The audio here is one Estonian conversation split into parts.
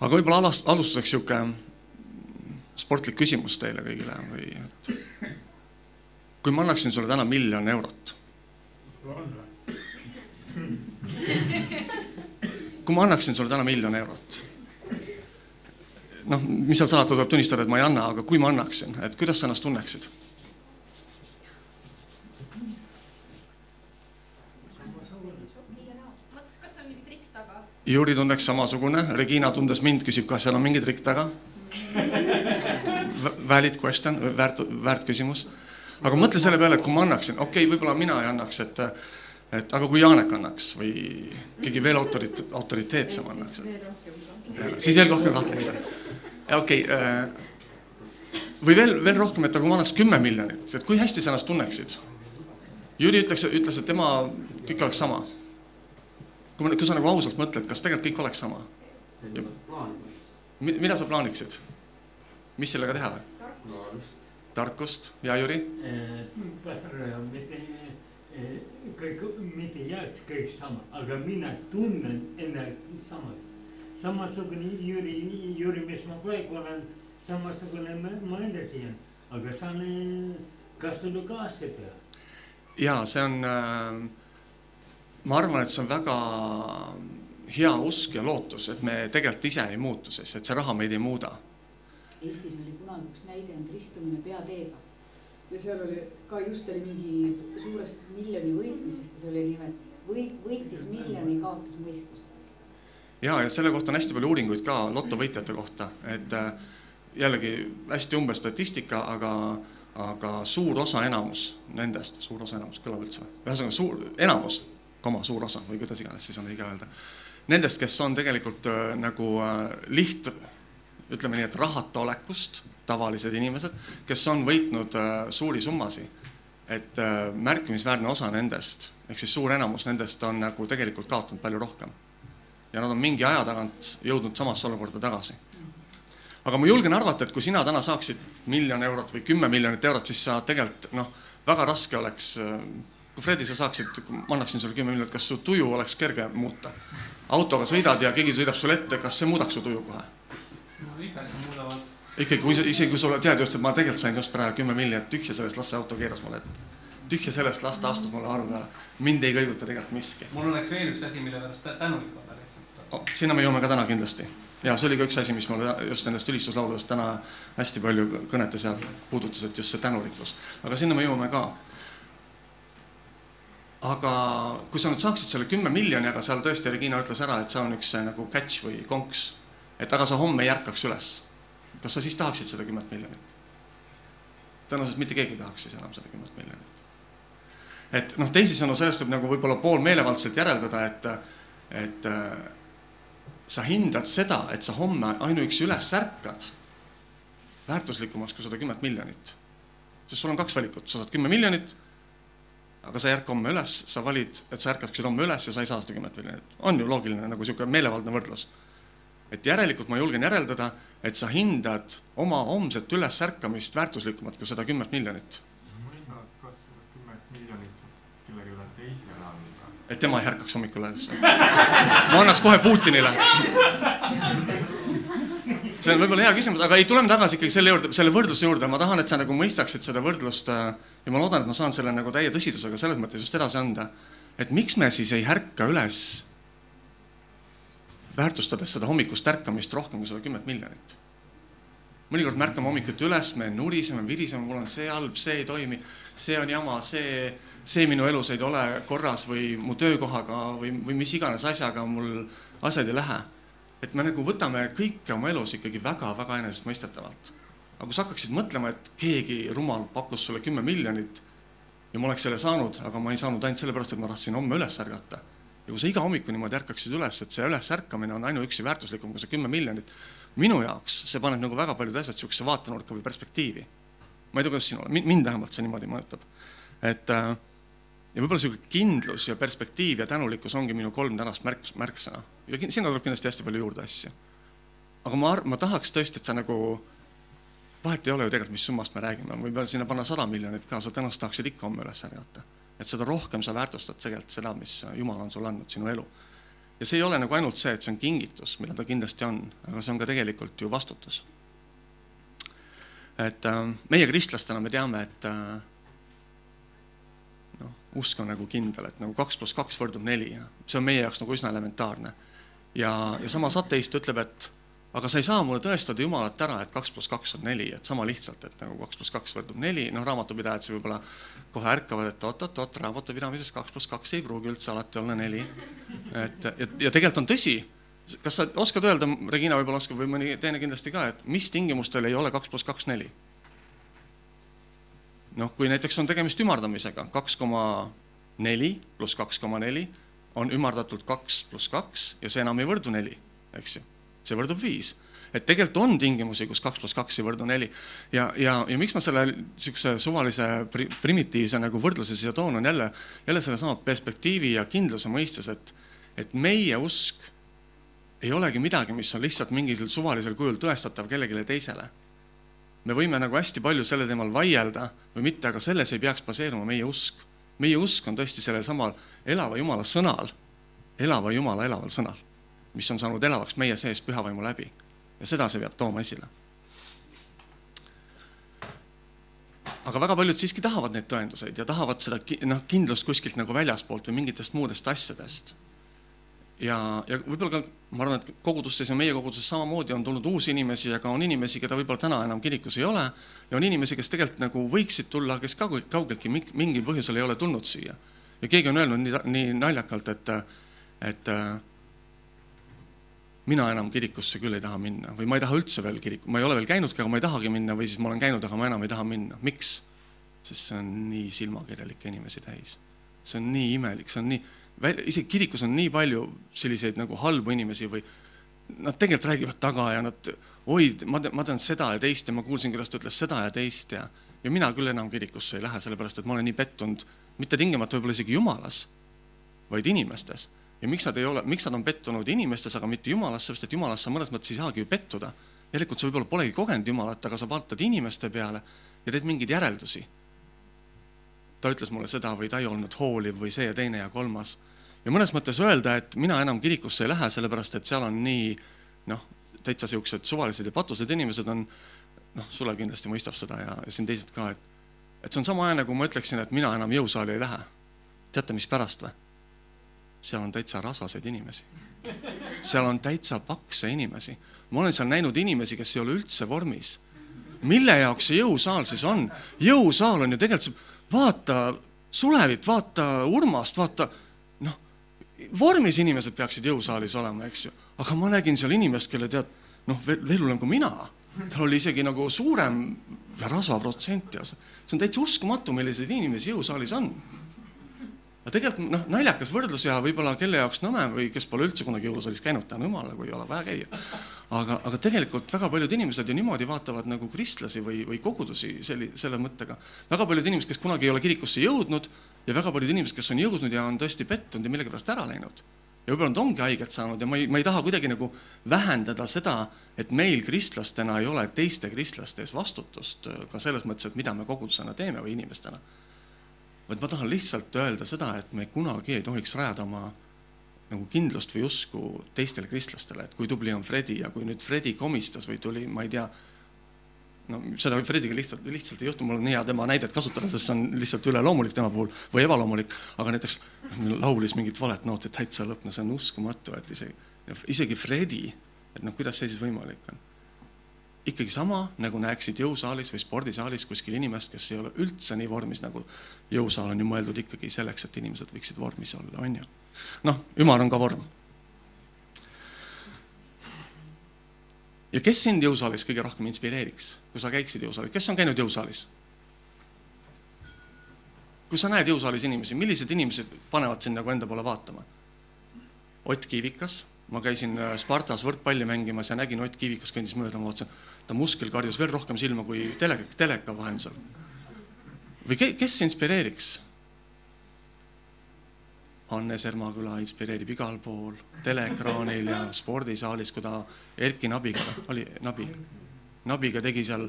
aga võib-olla alast-, alustuseks niisugune sportlik küsimus teile kõigile või et kui ma annaksin sulle täna miljon eurot. kui ma annaksin sulle täna miljon eurot. noh, mis seal salata, tuleb tunnistada, et ma ei anna, aga kui ma annaksin, et kuidas sa ennast tunneksid? Jüri tunneks samasugune, Regina tundes mind, küsib, kas seal on mingi trikk taga. Valid question, väärt, väärt küsimus. aga mõtle selle peale, et kui ma annaksin, okei okay,, võib-olla mina ei annaks, et, et aga kui Janek annaks või keegi veel autorit-, autoriteetsem annaks, siis veel rohkem kahtleks. okei okay, äh, või veel, veel rohkem, et aga kui ma annaks kümme miljonit, et kui hästi sa ennast tunneksid? Jüri ütleks, ütles, et tema, kõik oleks sama kui ma, kui sa nagu ausalt mõtled, kas tegelikult kõik oleks sama? mida sa plaaniksid? mis sellega teha või? tarkust. ja Jüri? pastor, mitte kõik, mitte jääks kõik sama, aga mina tunnen ennast samas. samasugune Jüri, Jüri, mis ma praegu olen, samasugune ma, edasi jään, aga saan kasutada ka seda. ja see on äh, ma arvan, et see on väga hea usk ja lootus, et me tegelikult ise ei muutu, sest et see raha meid ei muuda. Eestis oli kunagi üks näide on ristumine peateega ja seal oli ka just oli mingi suurest miljoni võitmisest ja see oli nimelt võit, võitis miljoni, kaotas mõistuse. ja, ja selle kohta on hästi palju uuringuid ka lotovõitjate kohta, et äh, jällegi hästi umbes statistika, aga aga suur osa, enamus nendest, suur osa, enamus kõlab üldse või? ühesõnaga suur, enamus koma suur osa või kuidas iganes siis on õige öelda. Nendest, kes on tegelikult äh, nagu äh, liht, ütleme nii, et rahata olekust, tavalised inimesed, kes on võitnud äh, suuri summasid, et märkimisväärne osa nendest, ehk siis suur enamus nendest on nagu tegelikult kaotanud palju rohkem. ja nad on mingi aja tagant jõudnud samasse olukorda tagasi. aga ma julgen arvata, et kui sina täna saaksid miljon eurot või kümme miljonit eurot, siis sa tegelikult noh, väga raske oleks kui Fredi, sa saaksid, ma annaksin sulle kümme miljonit, kas su tuju oleks kerge muuta? autoga sõidad ja keegi sõidab sulle ette, kas see muudaks su tuju kohe? no ikka see muudavad. ikkagi, kui isegi kui sa tead just, et ma tegelikult sain just praegu kümme miljonit, tühja sellest, las see auto keeras mulle ette. tühja sellest, las ta astus mulle arve peale. mind ei kõiguta tegelikult miski. mul oleks veel üks asi, mille pärast tänulik olla lihtsalt oh,. sinna me jõuame ka täna kindlasti. ja see oli ka üks asi, mis mul just nendest ülistuslauludest täna hästi palju kõnetes ja puudutas, et just see tänulikkus. aga sinna me jõuame ka aga kui sa nüüd saaksid selle kümme miljoni, aga seal tõesti Regina ütles ära, et see on üks nagu catch või konks, et aga sa homme ei ärkaks üles. kas sa siis tahaksid seda kümmet miljonit? tõenäoliselt mitte keegi ei tahaks siis enam seda kümmet miljonit. et noh, teisisõnu sellest võib nagu võib-olla poolmeelevaldselt järeldada, et, et äh, sa hindad seda, et sa homme ainuüksi üles ärkad väärtuslikumaks kui sada kümmet miljonit. sest sul on kaks valikut, sa saad kümme miljonit aga sa ei ärka homme üles, sa valid, et sa ärkaksid homme üles ja sa ei saa seda kümmet miljonit. on ju loogiline nagu niisugune meelevaldne võrdlus. et järelikult ma julgen järeldada, et sa hindad oma homset ülesärkamist väärtuslikumat kui seda kümmet miljonit. et tema ei ärkaks hommikul üles. ma annaks kohe Putinile see on võib-olla hea küsimus, aga ei, tuleme tagasi ikkagi selle juurde, selle võrdluse juurde, ma tahan, et sa nagu mõistaksid seda võrdlust äh, ja ma loodan, et ma saan selle nagu täie tõsidusega selles mõttes just edasi anda. et miks me siis ei ärka üles, väärtustades seda hommikust ärkamist rohkem kui seda kümmet miljonit. mõnikord me ärkame hommikuti üles, me nuriseme, viriseme, mul on see halb, see ei toimi, see on jama, see, see minu elus ei ole korras või mu töökohaga või, või mis iganes asjaga mul asjad ei lähe et me nagu võtame kõike oma elus ikkagi väga-väga enesestmõistetavalt. aga kui sa hakkaksid mõtlema, et keegi rumal pakkus sulle kümme miljonit ja ma oleks selle saanud, aga ma ei saanud ainult sellepärast, et ma tahtsin homme üles ärgata. ja kui sa iga hommiku niimoodi ärkaksid üles, et see ülesärkamine on ainuüksi väärtuslikum kui see kümme miljonit, minu jaoks see paneb nagu väga paljud asjad sihukese vaatenurka või perspektiivi. ma ei tea, kuidas sinule, mind vähemalt see niimoodi mõjutab. et äh, ja võib-olla sihuke kindlus ja perspektiiv ja tänulikkus ongi minu kolm tänast märk, märksõna ja sinna tuleb kindlasti hästi palju juurde asju. aga ma, ma tahaks tõesti, et sa nagu, vahet ei ole ju tegelikult, mis summast me räägime, võib sinna panna sada miljonit ka, sa tõenäoliselt tahaksid ikka homme üles ärgata. et seda rohkem sa väärtustad tegelikult seda, mis Jumal on sulle andnud, sinu elu. ja see ei ole nagu ainult see, et see on kingitus, mida ta kindlasti on, aga see on ka tegelikult ju vastutus. et äh, meie kristlastena me teame, et äh, usk on nagu kindel, et nagu kaks pluss kaks võrdub neli ja see on meie jaoks nagu üsna elementaarne. ja, ja samas ateist ütleb, et aga sa ei saa mulle tõestada Jumalat ära, et kaks pluss kaks on neli, et sama lihtsalt, et nagu kaks pluss kaks võrdub neli, noh, raamatupidajad siis võib-olla kohe ärkavad, et oot-oot-oot, raamatupidamises kaks pluss kaks ei pruugi üldse alati olla neli. et ja, ja tegelikult on tõsi, kas sa oskad öelda, Regina võib-olla oskab või mõni teine kindlasti ka, et mis tingimustel ei ole kaks pluss kaks neli? Noh, kui näiteks on tegemist ümardamisega, kaks koma neli pluss kaks koma neli on ümardatult kaks pluss kaks ja see enam ei võrdu neli, eks ju, see võrdub viis et tegelikult on tingimusi, kus kaks pluss kaks ei võrdu neli. ja, ja, ja miks ma selle niisuguse suvalise pri, primitiivse nagu võrdluse siia toon, on jälle, jälle sellesama perspektiivi ja kindluse mõistes, et, et meie usk ei olegi midagi, mis on lihtsalt mingil suvalisel kujul tõestatav kellelegi teisele. Me võime nagu hästi palju selle teemal vaielda või mitte, aga selles ei peaks baseeruma meie usk. meie usk on tõesti sellel samal elava Jumala sõnal, elava Jumala elaval sõnal, mis on saanud elavaks meie sees pühavaimu läbi ja seda see peab tooma esile. aga väga paljud siiski tahavad neid tõenduseid ja tahavad seda noh, kindlust kuskilt nagu väljaspoolt või mingitest muudest asjadest. Ja, ja võib-olla ka ma arvan, et kogudustes ja meie koguduses samamoodi on tulnud uusi inimesi, aga on inimesi, keda võib-olla täna enam kirikus ei ole ja on inimesi, kes tegelikult nagu võiksid tulla, kes kaugeltki mingil põhjusel ei ole tulnud siia. ja keegi on öelnud nii, nii naljakalt, et, et mina enam kirikusse küll ei taha minna või ma ei taha üldse veel kiriku, ma ei ole veel käinudki, aga ma ei tahagi minna või siis ma olen käinud, aga ma enam ei taha minna. miks? sest see on nii silmakirjalikke inimesi täis. see on nii imelik, see on nii, isegi kirikus on nii palju selliseid nagu halbu inimesi või nad tegelikult räägivad taga ja nad, oi, ma ma tean seda ja teist ja ma kuulsin, kuidas ta ütles seda ja teist ja, ja mina küll enam kirikusse ei lähe, sellepärast et ma olen nii pettunud, mitte tingimata võib-olla isegi jumalas, vaid inimestes ja miks nad ei ole, miks nad on pettunud inimestes, aga mitte Jumalas, sest et Jumalas sa mõnes mõttes ei saagi ju pettuda. järelikult sa võib-olla polegi kogenud Jumalat, aga sa vaatad inimeste peale ja teed mingeid järeldusi. Ta ütles mulle seda või ta ei olnud hooliv või see ja teine ja kolmas. ja mõnes mõttes öelda, et mina enam kirikusse ei lähe, sellepärast et seal on nii noh, täitsa siuksed suvalised ja patused inimesed on, noh, Sulev kindlasti mõistab seda ja, ja siin teised ka, et et see on sama aja, nagu ma ütleksin, et mina enam jõusaali ei lähe. teate, mispärast või? seal on täitsa rasvaseid inimesi. seal on täitsa pakse inimesi. ma olen seal näinud inimesi, kes ei ole üldse vormis. mille jaoks see jõusaal siis on? jõusaal on ju tegelikult, vaata Sulevit, vaata Urmast, vaata noh, vormis inimesed peaksid jõusaalis olema, eks ju. aga ma nägin seal inimest, kelle tead, noh, veel, hullem kui mina. tal oli isegi nagu suurem rasvaprotsent ja see on täitsa uskumatu, milliseid inimesi jõusaalis on aga tegelikult noh, naljakas võrdlus ja võib-olla kelle jaoks nõme või kes pole üldse kunagi jõulusaalis käinud, tänu jumala, kui ei ole vaja käia. aga, aga tegelikult väga paljud inimesed ju niimoodi vaatavad nagu kristlasi või, või kogudusi selli-, selle mõttega. väga paljud inimesed, kes kunagi ei ole kirikusse jõudnud ja väga paljud inimesed, kes on jõudnud ja on tõesti pettunud ja millegipärast ära läinud. ja võib-olla nad ongi haiget saanud ja ma ei, ma ei taha kuidagi nagu vähendada seda, et meil kristlastena ei ole teiste kristlaste ees vastutust ka selles mõttes, et mida me kogudusena teeme või inimestena vaid ma tahan lihtsalt öelda seda, et me kunagi ei tohiks rajada oma nagu kindlust või usku teistele kristlastele, et kui tubli on Fredi ja kui nüüd Fredi komistas või tuli, ma ei tea, no seda Frediga lihtsalt, lihtsalt ei juhtu, mul on hea tema näidet kasutada, sest see on lihtsalt üleloomulik tema puhul või ebaloomulik, aga näiteks laulis mingit valet nooti täitsa lõpp, no see on uskumatu, et isegi, isegi Fredi, et noh, kuidas see siis võimalik on ikkagi sama, nagu näeksid jõusaalis või spordisaalis kuskil inimest, kes ei ole üldse nii vormis, nagu jõusaal on ju mõeldud ikkagi selleks, et inimesed võiksid vormis olla, on ju. noh, ümar on ka vorm. ja kes sind jõusaalis kõige rohkem inspireeriks, kui sa käiksid jõusaalis, kes on käinud jõusaalis? kui sa näed jõusaalis inimesi, millised inimesed panevad sind nagu enda poole vaatama? Ott Kiivikas, ma käisin äh, Spartas võrkpalli mängimas ja nägin Ott Kiivikas kõndis mööda, ma vaatasin ta muskel karjus veel rohkem silma kui tele, teleka vahendusel. või ke, kes inspireeriks? Hannes Ermaküla inspireerib igal pool, teleekraanil ja spordisaalis, kui ta Erki Nabiga oli, Nabi, Nabiga tegi seal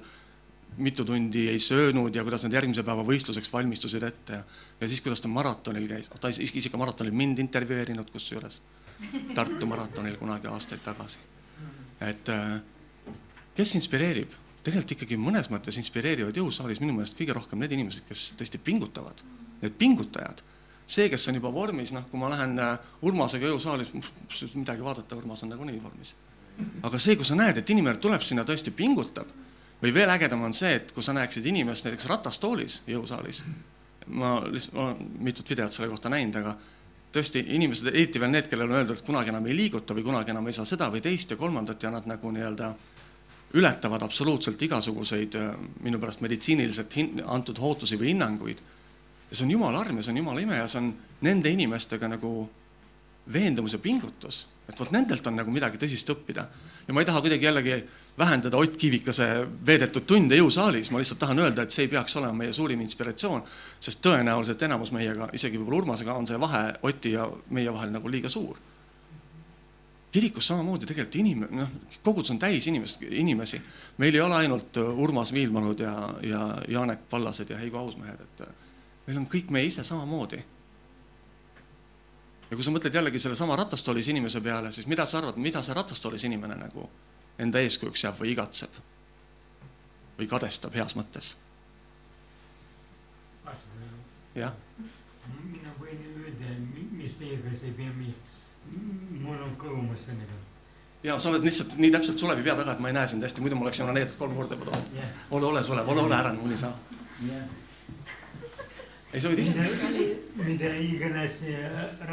mitu tundi ei söönud ja kuidas nad järgmise päeva võistluseks valmistusid ette ja, ja siis, kuidas ta maratonil käis, ta isegi ka maratonil mind intervjueerinud kusjuures, Tartu maratonil kunagi aastaid tagasi. et äh, kes inspireerib? tegelikult ikkagi mõnes mõttes inspireerivad jõusaalis minu meelest kõige rohkem need inimesed, kes tõesti pingutavad, need pingutajad. see, kes on juba vormis, noh, kui ma lähen äh, Urmasega jõusaalis, midagi vaadata, Urmas on nagunii vormis. aga see, kui sa näed, et inimene tuleb sinna, tõesti pingutab või veel ägedam on see, et kui sa näeksid inimest näiteks ratastoolis jõusaalis, ma lihtsalt, olen mitut videot selle kohta näinud, aga tõesti inimesed, eriti veel need, kellel on öeldud, et kunagi enam ei liiguta või kunagi enam ei saa seda või teist ja kolmandat ja nad nagu nii-öelda ületavad absoluutselt igasuguseid minu pärast meditsiiniliselt antud ootusi või hinnanguid. ja see on jumala arm ja see on jumala ime ja see on nende inimestega nagu veendumus ja pingutus, et vot nendelt on nagu midagi tõsist õppida. ja ma ei taha kuidagi jällegi vähendada Ott Kivikase veedetud tunde jõusaalis, ma lihtsalt tahan öelda, et see ei peaks olema meie suurim inspiratsioon, sest tõenäoliselt enamus meiega, isegi võib-olla Urmasega, on see vahe Oti ja meie vahel nagu liiga suur. kirikus samamoodi tegelikult inim-, noh, kogudus on täis inimest, inimesi. meil ei ole ainult Urmas Viilmanud ja, ja Janek Pallased ja Heigo Ausmehed, et meil on kõik meie ise samamoodi ja kui sa mõtled jällegi sellesama ratastoolis inimese peale, siis mida sa arvad, mida see ratastoolis inimene nagu enda eeskujuks jääb või igatseb või kadestab heas mõttes. jah. mina võin öelda, mis teiega see ei pea, mul on kogemus sellega. ja sa oled lihtsalt nii täpselt Sulevi pea taga, et ma ei näe sind hästi, muidu ma oleksin onaneeritud kolm korda juba toodud yeah.. ole, ole Sulev, ole, ole ära, mul ei saa yeah.. ei, sa võid istuda. mida iganes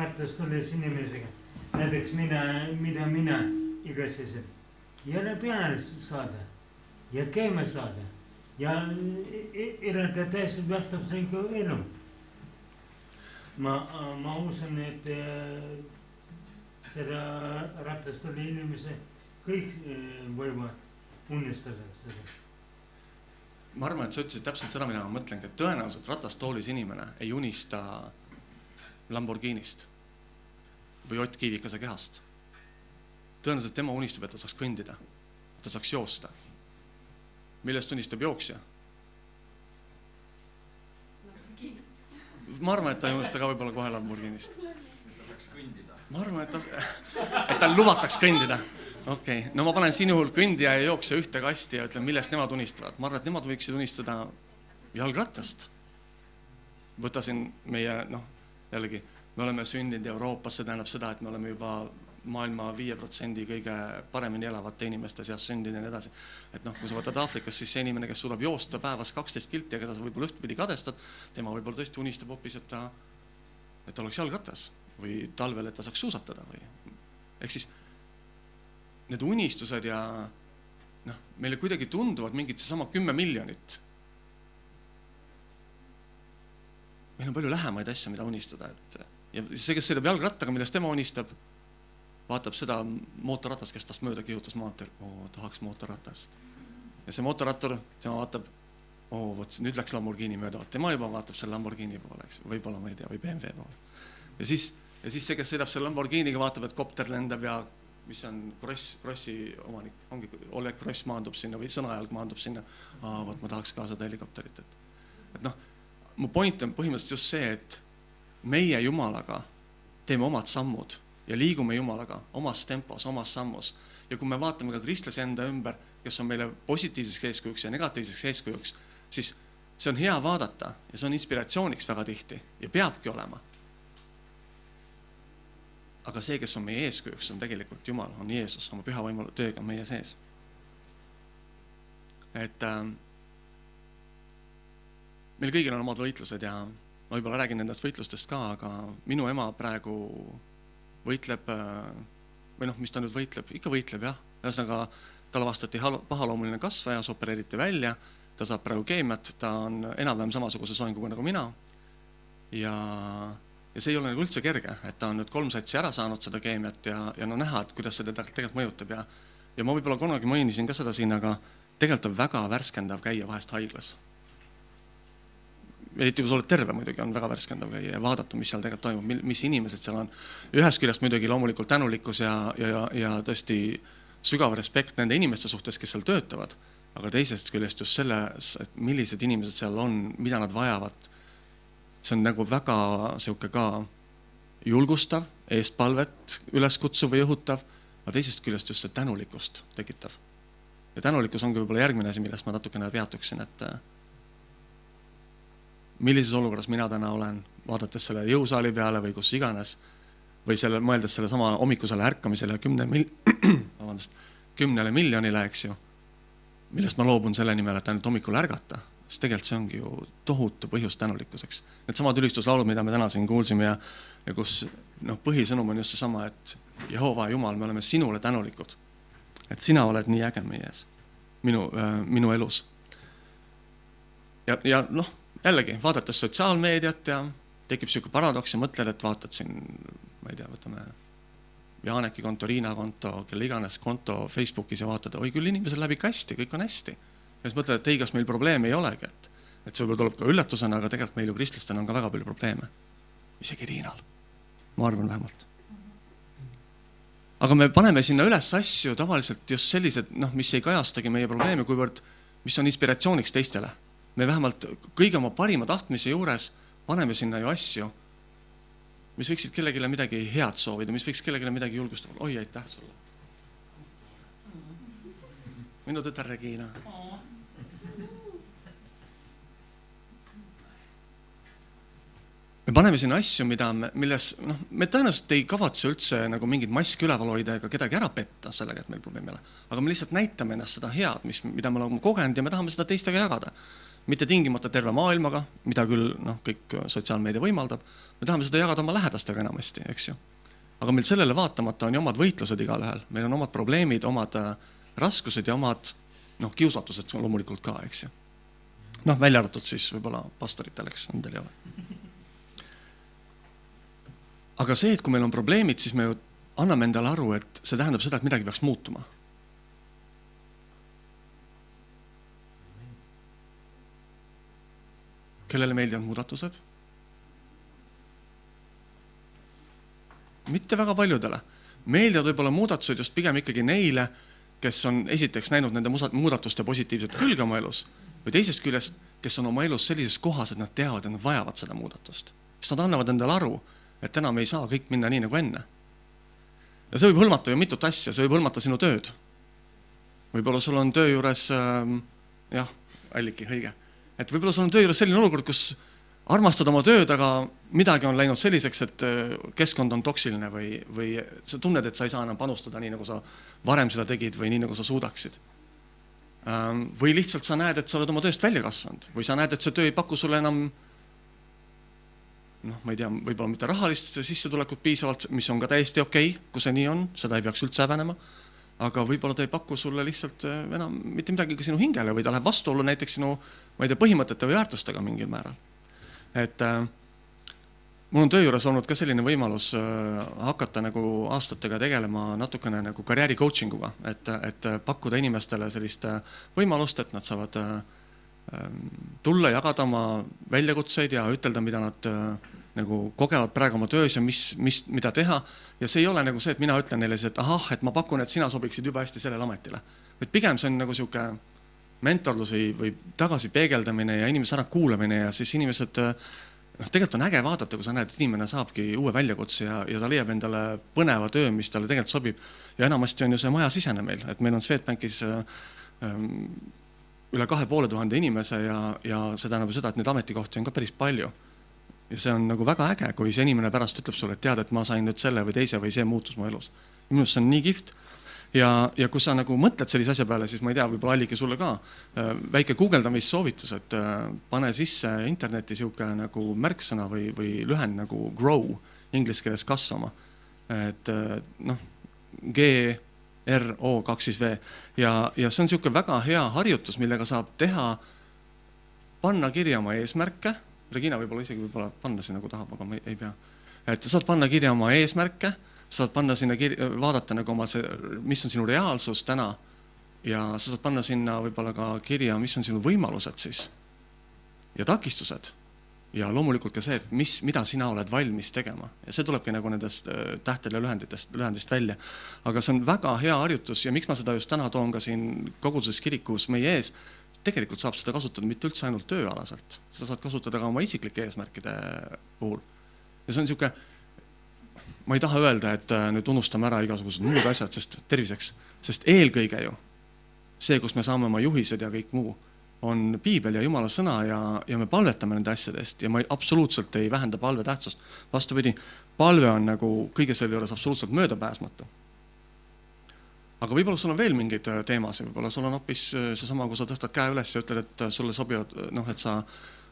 ratast olles inimesega, näiteks mina, mida mina igaseselt jälle peale saada ja käima saada ja elada täiesti väärtuslikku elu. ma, ma usun, et seda ratast oli inimese, kõik võivad unistada seda. ma arvan, et sa ütlesid täpselt seda, mida ma mõtlengi, et tõenäoliselt ratastoolis inimene ei unista Lamborghinist või Ott Kiivikase kehast tõenäoliselt tema unistab, et ta saaks kõndida, ta saaks joosta. millest unistab jooksja? ma arvan, et ta ei unista ka võib-olla kohe Lamborghinist. ma arvan, et ta, et tal lubataks kõndida. okei okay., no ma panen siin juhul kõndija ja jooksja ühte kasti ja ütlen, millest nemad unistavad. ma arvan, et nemad võiksid unistada jalgrattast. võta siin meie noh, jällegi me oleme sündinud Euroopas, see tähendab seda, et me oleme juba maailma viie protsendi kõige paremini elavate inimeste seas sündinud ja nii edasi. et noh, kui sa võtad Aafrikas, siis see inimene, kes suudab joosta päevas kaksteist kilti ja keda sa võib-olla ühtpidi kadestad, tema võib-olla tõesti unistab hoopis, et ta, et ta oleks jalgratas või talvel, et ta saaks suusatada või ehk siis need unistused ja noh, meile kuidagi tunduvad mingid seesama kümme miljonit. meil on palju lähemaid asju, mida unistada, et ja see, kes sõidab jalgrattaga, millest tema unistab vaatab seda mootorratast, kes tast mööda kihutas maanteel, oo tahaks mootorratast. ja see mootorrattur, tema vaatab, oo vot nüüd läks Lamborghini mööda, tema juba vaatab selle Lamborghini poole, eks, võib-olla ma ei tea, või BMW poole. ja siis, ja siis see, kes sõidab selle Lamborghiniga, vaatab, et kopter lendab ja mis on Kross, Krossi omanik, ongi Oleg Kross maandub sinna või Sõnajalg maandub sinna. aa, vot ma tahaks ka seda helikopterit, et, et noh, mu point on põhimõtteliselt just see, et meie Jumalaga teeme omad sammud ja liigume Jumalaga omas tempos, omas sammus. ja kui me vaatame ka kristlasi enda ümber, kes on meile positiivseks eeskujuks ja negatiivseks eeskujuks, siis see on hea vaadata ja see on inspiratsiooniks väga tihti ja peabki olema. aga see, kes on meie eeskujuks, on tegelikult Jumal, on Jeesus oma püha võimu tööga meie sees. et äh, meil kõigil on omad võitlused ja ma võib-olla räägin nendest võitlustest ka, aga minu ema praegu võitleb või noh, mis ta nüüd võitleb, ikka võitleb jah, ühesõnaga tal avastati pahaloomuline kasvajas, opereeriti välja, ta saab praegu keemiat, ta on enam-vähem samasuguse soenguga nagu mina. ja, ja see ei ole nagu üldse kerge, et ta on nüüd kolm satsi ära saanud seda keemiat ja, ja no näha, et kuidas see teda tegelikult mõjutab ja ja ma võib-olla kunagi mainisin ka seda siin, aga tegelikult on väga värskendav käia vahest haiglas eriti kui sa oled terve muidugi, on väga värskendav käia ja vaadata, mis seal tegelikult toimub, mis inimesed seal on. ühest küljest muidugi loomulikult tänulikkus ja, ja, ja tõesti sügav respekt nende inimeste suhtes, kes seal töötavad. aga teisest küljest just selles, et millised inimesed seal on, mida nad vajavad. see on nagu väga sihuke ka julgustav, eestpalvet üles kutsuv või õhutav, aga teisest küljest just see tänulikkust tekitav. ja tänulikkus ongi võib-olla järgmine asi, millest ma natukene peatuksin, et millises olukorras mina täna olen, vaadates selle jõusaali peale või kus iganes, või selle, mõeldes sellesama hommikusele ärkamisele kümne mil-, vabandust, kümnele miljonile, eks ju, millest ma loobun selle nimel, et ainult hommikul ärgata, siis tegelikult see ongi ju tohutu põhjus tänulikkuseks. Needsamad ülistuslaulud, mida me täna siin kuulsime ja, ja kus noh, põhisõnum on just seesama, et Jehova Jumal, me oleme sinule tänulikud. et sina oled nii äge meie ees, minu äh,, minu elus. ja, ja noh, jällegi vaadates sotsiaalmeediat ja tekib sihuke paradoks ja mõtled, et vaatad siin, ma ei tea, võtame Janeki konto, Riina konto, kelle iganes konto Facebookis ja vaatad, oi küll, inimesel läheb ikka hästi, kõik on hästi. ja siis mõtled, et ei, kas meil probleeme ei olegi, et, et see võib-olla tuleb ka üllatusena, aga tegelikult meil ju kristlastena on ka väga palju probleeme. isegi Riinal, ma arvan vähemalt. aga me paneme sinna üles asju tavaliselt just sellised, noh, mis ei kajastagi meie probleeme, kuivõrd, mis on inspiratsiooniks teistele. Me vähemalt kõige oma parima tahtmise juures paneme sinna ju asju mis võiksid kellelegi midagi head soovida, mis võiks kellelegi midagi julgustada, oi aitäh sulle. minu tütar Regina. me paneme sinna asju, mida me, milles noh, me tõenäoliselt ei kavatse üldse nagu mingit maski üleval hoida ega kedagi ära petta sellega, et meil probleemi ei ole. aga me lihtsalt näitame ennast seda head, mis, mida me oleme kogenud ja me tahame seda teistega jagada mitte tingimata terve maailmaga, mida küll noh, kõik sotsiaalmeedia võimaldab, me tahame seda jagada oma lähedastega enamasti, eks ju. aga meil sellele vaatamata on ju omad võitlused igalühel, meil on omad probleemid, omad äh, raskused ja omad noh, kiusatused loomulikult ka, eks ju. noh, välja arvatud siis võib-olla pastoritel, eks, nendel ei ole. aga see, et kui meil on probleemid, siis me ju anname endale aru, et see tähendab seda, et midagi peaks muutuma kellele meeldivad muudatused? mitte väga paljudele. meeldivad võib-olla muudatused just pigem ikkagi neile, kes on esiteks näinud nende muudatuste positiivset külge oma elus või teisest küljest, kes on oma elus sellises kohas, et nad teavad, et nad vajavad seda muudatust. sest nad annavad endale aru, et enam ei saa kõik minna nii nagu enne. ja see võib hõlmata ju mitut asja, see võib hõlmata sinu tööd. võib-olla sul on töö juures äh, jah, Alliki, õige et võib-olla sul on töö juures selline olukord, kus armastad oma tööd, aga midagi on läinud selliseks, et äh, keskkond on toksiline või, või sa tunned, et sa ei saa enam panustada nii, nagu sa varem seda tegid või nii, nagu sa suudaksid. Ähm, või lihtsalt sa näed, et sa oled oma tööst välja kasvanud või sa näed, et see töö ei paku sulle enam noh, ma ei tea, võib-olla mitte rahalist sissetulekut piisavalt, mis on ka täiesti okei okay,, kui see nii on, seda ei peaks üldse häbenema aga võib-olla ta ei paku sulle lihtsalt äh, enam mitte midagi ka sinu hingele või ta läheb vastuollu näiteks sinu, ma ei tea, põhimõtete või väärtustega mingil määral. et äh, mul on töö juures olnud ka selline võimalus äh, hakata nagu aastatega tegelema natukene nagu karjääri coaching uga, et, et pakkuda inimestele sellist võimalust, et nad saavad tulla, jagada oma väljakutseid ja ütelda, mida nad nagu kogevad praegu oma töös ja mis, mis, mida teha. ja see ei ole nagu see, et mina ütlen neile, et ahah, et ma pakun, et sina sobiksid jube hästi sellele ametile. vaid pigem see on nagu sihuke mentorlus või, või tagasipeegeldamine ja inimese ärakuulamine ja siis inimesed noh, tegelikult on äge vaadata, kui sa näed, et inimene saabki uue väljakutse ja, ja ta leiab endale põneva töö, mis talle tegelikult sobib. ja enamasti on ju see majasisene meil, et meil on Swedbankis ähm, üle kahe poole tuhande inimese ja, ja see tähendab seda, et neid ametikohti on ka päris palju ja see on nagu väga äge, kui see inimene pärast ütleb sulle, et tead, et ma sain nüüd selle või teise või see muutus mu elus. minu arust see on nii kihvt. ja, ja kui sa nagu mõtled sellise asja peale, siis ma ei tea, võib-olla Alliki sulle ka äh, väike guugeldamissoovitus, et äh, pane sisse internetti sihuke nagu märksõna või, või lühend nagu grow, inglise keeles kasvama. et äh, noh, G R O kaks siis V ja, ja see on niisugune väga hea harjutus, millega saab teha, panna kirja oma eesmärke Regina võib-olla isegi võib-olla panna sinna, kui tahab, aga ma ei, ei pea. et saad panna kirja oma eesmärke, saad panna sinna kirja, vaadata nagu oma see, mis on sinu reaalsus täna ja sa saad panna sinna võib-olla ka kirja, mis on sinu võimalused siis ja takistused. ja loomulikult ka see, et mis, mida sina oled valmis tegema ja see tulebki nagu nendest äh, tähtede lühenditest, lühendist välja. aga see on väga hea harjutus ja miks ma seda just täna toon ka siin koguduses kirikus meie ees, tegelikult saab seda kasutada mitte üldse ainult tööalaselt, seda saad kasutada ka oma isiklike eesmärkide puhul. ja see on niisugune, ma ei taha öelda, et äh, nüüd unustame ära igasugused muud asjad, sest terviseks, sest eelkõige ju see, kus me saame oma juhised ja kõik muu on piibel ja jumala sõna ja, ja me palvetame nende asjade eest ja ma ei, absoluutselt ei vähenda palve tähtsust. vastupidi, palve on nagu kõige selle juures absoluutselt möödapääsmatu. Aga võib-olla sul on veel mingeid äh, teemasid, võib-olla sul on hoopis äh, seesama, kui sa tõstad käe üles ja ütled, et äh, sulle sobivad, noh, et sa,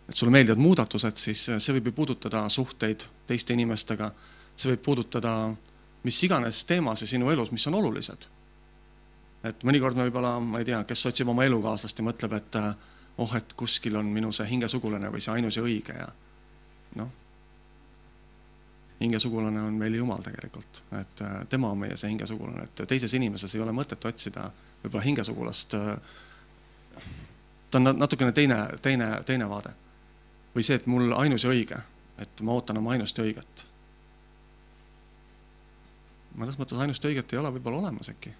et sulle meeldivad muudatused, siis see võib ju puudutada suhteid teiste inimestega, see võib puudutada mis iganes teemasid sinu elus, mis on olulised. Et mõnikord me võib-olla, ma ei tea, kes otsib oma elukaaslast ja mõtleb, et oh, et kuskil on minu see hingesugulane või see ainus ja õige ja noh, hingesugulane on meil Jumal tegelikult, et äh, tema on meie see hingesugulane, et teises inimeses ei ole mõtet otsida võib-olla hingesugulast. Äh, ta on natukene teine, teine, teine vaade. või see, et mul ainus ja õige, et ma ootan oma ainust ja õiget. mõnes mõttes ainust ja õiget ei ole võib-olla olemas äkki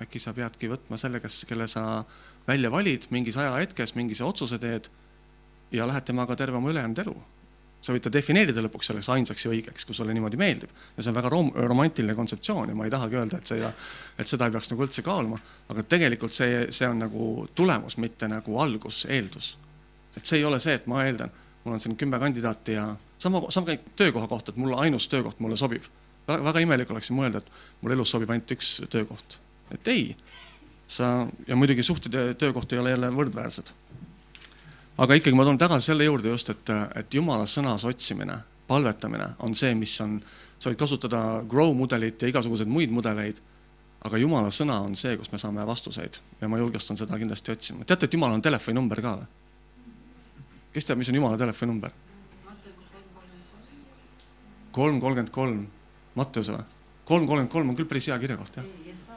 äkki sa peadki võtma selle, kes, kelle sa välja valid mingis ajahetkes, mingise otsuse teed ja lähed temaga terve oma ülejäänud elu. Sa võid ta defineerida lõpuks selleks ainsaks ja õigeks, kui sulle niimoodi meeldib. ja see on väga rom-, romantiline kontseptsioon ja ma ei tahagi öelda, et see, et seda ei peaks nagu üldse kaaluma, aga tegelikult see, see on nagu tulemus, mitte nagu algus, eeldus. et see ei ole see, et ma eeldan, mul on siin kümme kandidaati ja sama, sama käib töökoha kohta, et mulle ainus töökoht mulle sobib. väga imelik oleks ju mõelda, et mul elus sobib ainult üks töökoht et ei, sa ja muidugi suhted ja töökoht ei ole jälle võrdväärsed. Aga ikkagi ma tulen tagasi selle juurde just, et, et jumala sõnas otsimine, palvetamine on see, mis on, sa võid kasutada grow mudelit ja igasuguseid muid mudeleid, aga jumala sõna on see, kus me saame vastuseid ja ma julgestan seda kindlasti otsima. teate, et jumal on telefoninumber ka või? kes teab, mis on jumala telefoninumber? kolm kolmkümmend kolm, Matteuse või? kolm kolmkümmend kolm on küll päris hea kirjakoht, jah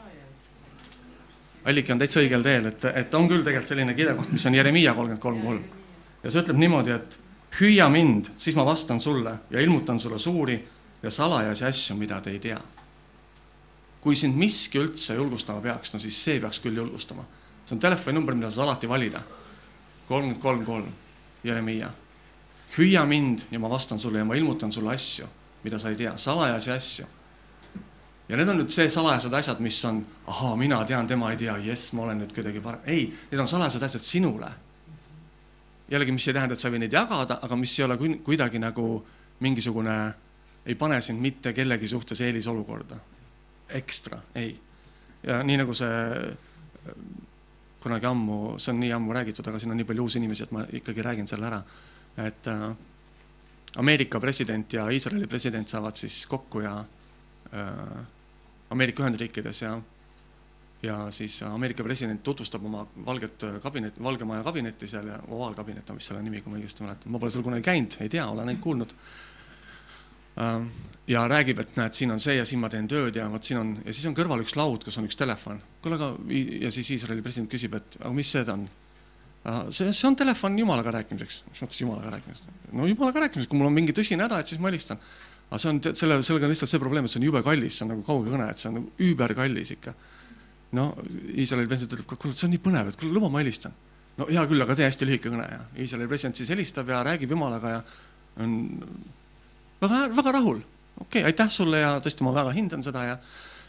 Alliki on täitsa õigel teel, et, et on küll tegelikult selline kirjakoht, mis on Jeremiia kolmkümmend kolm kolm. ja see ütleb niimoodi, et hüüa mind, siis ma vastan sulle ja ilmutan sulle suuri ja salajasi asju, mida te ei tea. kui sind miski üldse julgustama peaks, no siis see peaks küll julgustama. see on telefoninumber, mida saad alati valida. kolmkümmend kolm kolm, Jeremiia. hüüa mind ja ma vastan sulle ja ma ilmutan sulle asju, mida sa ei tea, salajasi asju ja need on nüüd see salajased asjad, mis on, ahaa, mina tean, tema ei tea, jess, ma olen nüüd kuidagi parem. ei, need on salajased asjad sinule. jällegi, mis ei tähenda, et sa ei või neid jagada, aga mis ei ole kuidagi nagu mingisugune, ei pane sind mitte kellegi suhtes eelisolukorda. ekstra, ei. ja nii nagu see kunagi ammu, see on nii ammu räägitud, aga siin on nii palju uusi inimesi, et ma ikkagi räägin selle ära. et äh, Ameerika president ja Iisraeli president saavad siis kokku ja äh, Ameerika Ühendriikides ja, ja siis Ameerika president tutvustab oma valget kabinet, Valge Maja kabinetti seal ja ovaalkabinet on vist selle nimi, kui ma õigesti mäletan, ma pole seal kunagi käinud, ei tea, olen ainult kuulnud. Ähm, ja räägib, et näed, siin on see ja siin ma teen tööd ja vot siin on ja siis on kõrval üks laud, kus on üks telefon. kuule, aga ja siis Iisraeli president küsib, et aga mis see on? Äh, see, see on telefon jumalaga rääkimiseks. mis mõttes jumalaga rääkimiseks? no jumalaga rääkimiseks, kui mul on mingi tõsine häda, et siis ma helistan aga see on, selle, sellega on lihtsalt see probleem, et see on jube kallis, see on nagu kaugekõne, et see on nagu üüberkallis ikka. no Iisraeli president ütleb, kuule, see on nii põnev, et kuule, luba, ma helistan. no hea küll, aga tee hästi lühike kõne ja Iisraeli president siis helistab ja räägib jumalaga ja on väga, väga rahul. okei okay,, aitäh sulle ja tõesti, ma väga hindan seda ja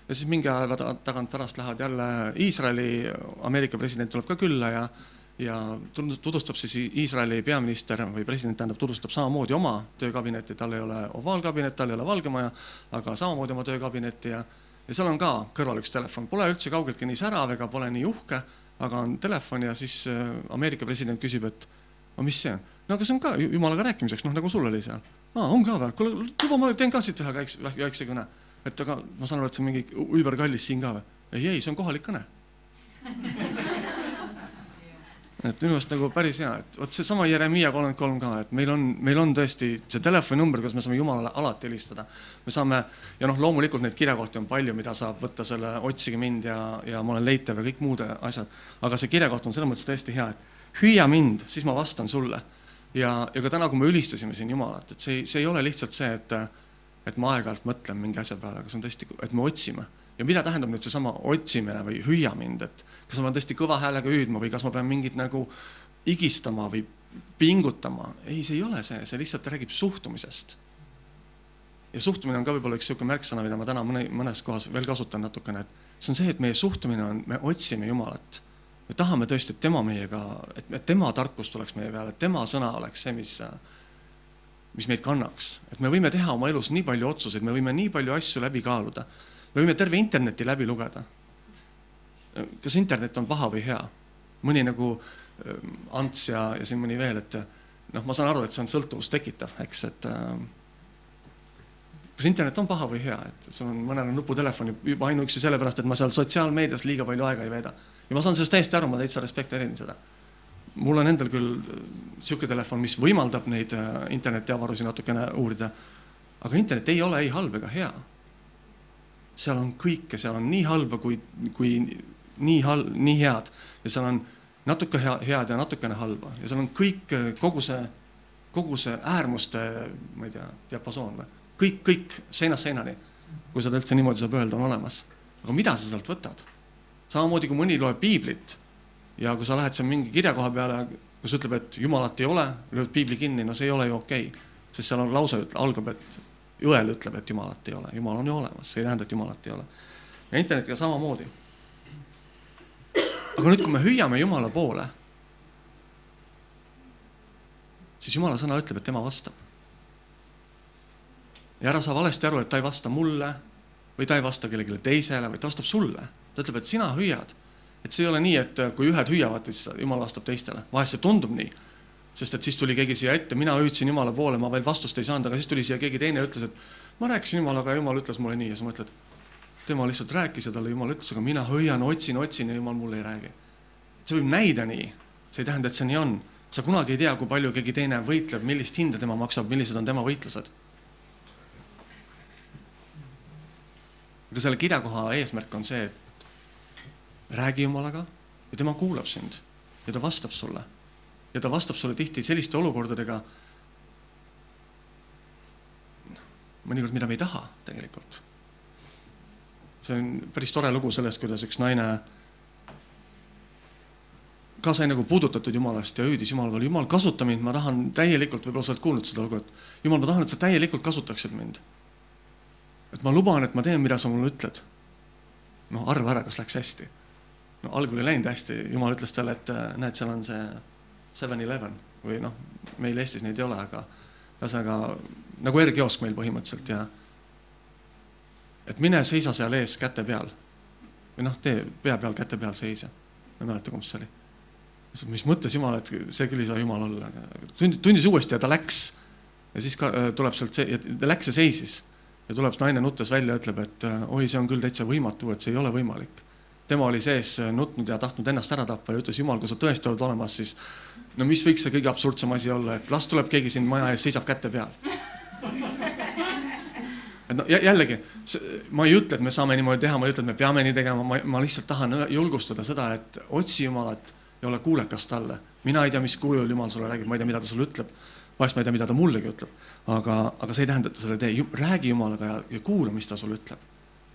ja siis mingi aja tagant pärast lähevad jälle Iisraeli, Ameerika president tuleb ka külla ja ja tutvustab siis Iisraeli peaminister või president tähendab, tutvustab samamoodi oma töökabinetti, tal ei ole ovaalkabinet, tal ei ole Valge Maja, aga samamoodi oma töökabinetti ja, ja seal on ka kõrval üks telefon, pole üldse kaugeltki nii särav ega pole nii uhke, aga on telefon ja siis äh, Ameerika president küsib, et no mis see on? no aga see on ka jumalaga rääkimiseks, noh nagu sul oli seal. aa, on ka või? kuule, luba, ma teen ka siit ühe väikse, väikse kõne. et aga ma saan aru, et see on mingi üüberkallis siin ka või? ei, ei, see on kohalik kõne et minu meelest nagu päris hea, et vot seesama Jeremiia kolmkümmend kolm ka, et meil on, meil on tõesti see telefoninumber, kus me saame Jumalale alati helistada. me saame ja noh, loomulikult neid kirjakohti on palju, mida saab võtta selle otsige mind ja, ja ma olen leitav ja kõik muud asjad. aga see kirjakoht on selles mõttes tõesti hea, et hüüa mind, siis ma vastan sulle. ja, ja ka täna, kui me ülistasime siin Jumalat, et see, see ei ole lihtsalt see, et, et ma aeg-ajalt mõtlen mingi asja peale, aga see on tõesti, et me otsime. Ja mida tähendab nüüd seesama otsimine või hüüa mind, et kas ma pean tõesti kõva häälega hüüdma või kas ma pean mingit nagu higistama või pingutama. ei, see ei ole see, see lihtsalt räägib suhtumisest. ja suhtumine on ka võib-olla üks niisugune märksõna, mida ma täna mõne, mõnes kohas veel kasutan natukene, et see on see, et meie suhtumine on, me otsime Jumalat me tahame tõesti, et tema meiega, et, tema tarkus tuleks meie peale, et tema sõna oleks see, mis, mis meid kannaks. et me võime teha oma elus nii palju otsuseid, me võime nii palju asju läbi kaaluda. Me võime terve interneti läbi lugeda. kas internet on paha või hea? mõni nagu ähm, Ants ja, ja siin mõni veel, et noh, ma saan aru, et see on sõltuvust tekitav, eks, et äh, kas internet on paha või hea, et sul on mõnel nuputelefon juba ainuüksi sellepärast, et ma seal sotsiaalmeedias liiga palju aega ei veeda. ja ma saan sellest täiesti aru, ma täitsa respekteerin seda. mul on endal küll niisugune telefon, mis võimaldab neid äh, internetiavarusi natukene uurida. aga internet ei ole ei halb ega hea. Seal on kõike, seal on nii halba kui, kui nii hal-, nii head ja seal on natuke hea, head ja natukene halba ja seal on kõik, kogu see, kogu see äärmuste, ma ei tea, diapasoon või kõik, kõik seinast seinani, kui seda üldse niimoodi saab öelda, on olemas. aga mida sa sealt võtad? samamoodi kui mõni loeb piiblit ja kui sa lähed seal mingi kirja koha peale, kus ütleb, et jumalat ei ole, lööd piibli kinni, no see ei ole ju okei okay.. sest seal on lause, algab, et õel ütleb, et jumalat ei ole, jumal on ju olemas, see ei tähenda, et jumalat ei ole. ja internetiga samamoodi. aga nüüd, kui me hüüame Jumala poole, siis Jumala sõna ütleb, et tema vastab ja ära saa valesti aru, et ta ei vasta mulle või ta ei vasta kellelegi teisele, vaid ta vastab sulle. ta ütleb, et sina hüüad. et see ei ole nii, et kui ühed hüüavad, siis jumal vastab teistele. vahest see tundub nii, sest et siis tuli keegi siia ette, mina hüüdsin Jumala poole, ma veel vastust ei saanud, aga siis tuli siia keegi teine ütles, et ma rääkisin Jumalaga ja Jumal ütles mulle nii ja sa mõtled, tema lihtsalt rääkis ja talle Jumal ütles, aga mina hüüan, otsin, otsin ja Jumal mulle ei räägi. see võib näida nii, see ei tähenda, et see nii on. sa kunagi ei tea, kui palju keegi teine võitleb, millist hinda tema maksab, millised on tema võitlused aga selle kirjakoha eesmärk on see, et räägi Jumalaga ja tema kuulab sind ja ta vastab sulle. Ja ta vastab sulle tihti selliste olukordadega, mõnikord, mida me ei taha tegelikult. see on päris tore lugu sellest, kuidas üks naine ka sai nagu puudutatud Jumalast ja hüüdis Jumala peale, Jumal, kasuta mind, ma tahan täielikult, võib-olla sa oled kuulnud seda lugu, et Jumal, ma tahan, et sa täielikult kasutaksid mind et ma luban, et ma teen, mida sa mulle ütled. noh, arva ära, kas läks hästi. no algul ei läinud hästi, jumal ütles talle, et näed, seal on see Seven Eleven või noh, meil Eestis neid ei ole, aga ühesõnaga nagu R-kiosk meil põhimõtteliselt ja et mine seisa seal ees käte peal või noh, tee pea peal käte peal seisa. ma ei mäleta, kumb see oli. mis mõttes jumal, et see küll ei saa jumal olla, tundis, tundis uuesti ja ta läks ja siis ka äh, tuleb sealt see, ta läks ja seisis ja tuleb naine nuttes välja, ütleb, et äh, oi, see on küll täitsa võimatu, et see ei ole võimalik. Tema oli sees äh, nutnud ja tahtnud ennast ära tappa ja ütles, jumal, kui sa tõesti oled olemas, siis no mis võiks see kõige absurdsem asi olla, et las tuleb keegi siin maja ees, seisab käte peal. et no jällegi, ma ei ütle, et me saame niimoodi teha, ma ei ütle, et me peame nii tegema, ma, ma lihtsalt tahan julgustada seda, et otsi Jumalat ja ole kuulekas talle. mina ei tea, mis kujul Jumal sulle räägib, ma ei tea, mida ta sulle ütleb vahest ma ei tea, mida ta mullegi ütleb, aga, aga see ei tähenda, et ta selle tee, räägi Jumalaga ja, ja kuula, mis ta sulle ütleb.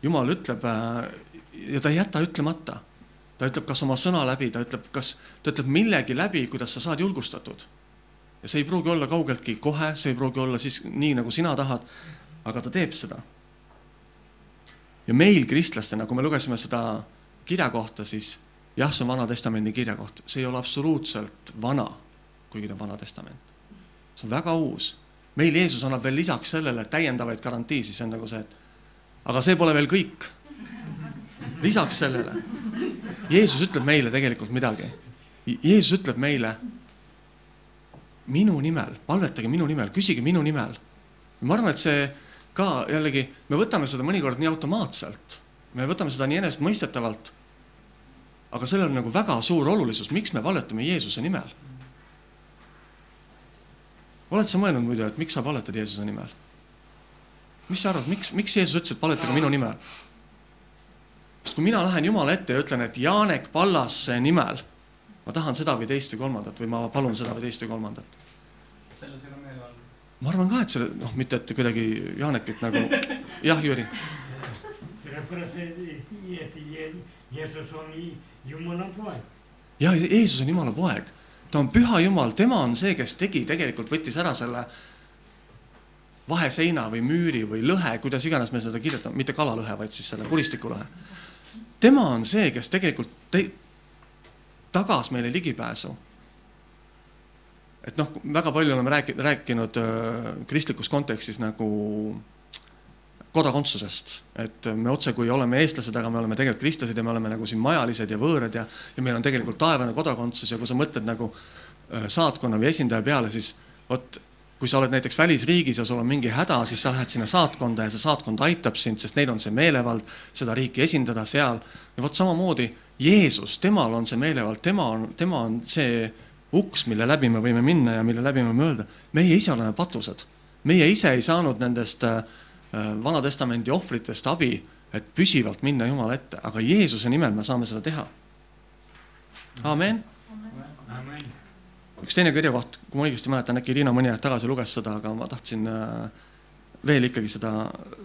Jumal ütleb äh, ja ta ei jäta ütlemata. ta ütleb kas oma sõna läbi, ta ütleb, kas, ta ütleb millegi läbi, kuidas sa saad julgustatud. ja see ei pruugi olla kaugeltki kohe, see ei pruugi olla siis nii, nagu sina tahad, aga ta teeb seda. ja meil kristlastena, kui me lugesime seda kirja kohta, siis jah, see on Vana-testamendi kirja koht, see ei ole absoluutselt vana, kuigi ta on Vana Testament see on väga uus. meil Jeesus annab veel lisaks sellele täiendavaid garantiisid, see on nagu see, et aga see pole veel kõik. Lisaks sellele, Jeesus ütleb meile tegelikult midagi. Jeesus ütleb meile minu nimel, palvetage minu nimel, küsige minu nimel. ma arvan, et see ka jällegi, me võtame seda mõnikord nii automaatselt, me võtame seda nii enesestmõistetavalt. aga sellel on nagu väga suur olulisus, miks me palvetame Jeesuse nimel oled sa mõelnud muidu, et miks sa paletad Jeesuse nimel? mis sa arvad, miks, miks Jeesus ütles, et paletage minu nimel? Sest kui mina lähen Jumala ette ja ütlen, et Janek Pallasse nimel ma tahan seda või teist või kolmandat või ma palun seda või teist või kolmandat, selles ei ole meelevalda. ma arvan ka, et selle, noh, mitte et kuidagi Jaanekit nagu, jah, Jüri, sellepärast, et, et Je- Jeesus on i- Jumala poeg. ja Jeesus on Jumala poeg, ta on püha Jumal, tema on see, kes tegi, tegelikult võttis ära selle vaheseina või müüri või lõhe, kuidas iganes me seda kirjutame, mitte kalalõhe, vaid siis selle kuristikulõhe. Tema on see, kes tegelikult te, tagas meile ligipääsu. Et noh, väga palju oleme rääkinud, rääkinud äh, kristlikus kontekstis nagu kodakondsusest, et me otsekui oleme eestlased, aga me oleme tegelikult kristlased ja me oleme nagu siin majalised ja võõrad ja, ja meil on tegelikult taevane kodakondsus ja kui sa mõtled nagu äh, saatkonna või esindaja peale, siis vot kui sa oled näiteks välisriigis ja sul on mingi häda, siis sa lähed sinna saatkonda ja see saatkond aitab sind, sest neil on see meelevald seda riiki esindada seal. ja vot samamoodi Jeesus, temal on see meelevald, tema on, tema on see uks, mille läbi me võime minna ja mille läbi me võime öelda, meie ise oleme patused. meie ise ei saanud nendest äh, Vana-testamendi ohvritest abi, et püsivalt minna Jumala ette, aga Jeesuse nimel me saame seda teha. amen amen. Üks teine kirjakoht, kui ma õigesti mäletan, äkki Liina mõni aeg tagasi luges seda, aga ma tahtsin äh, veel ikkagi seda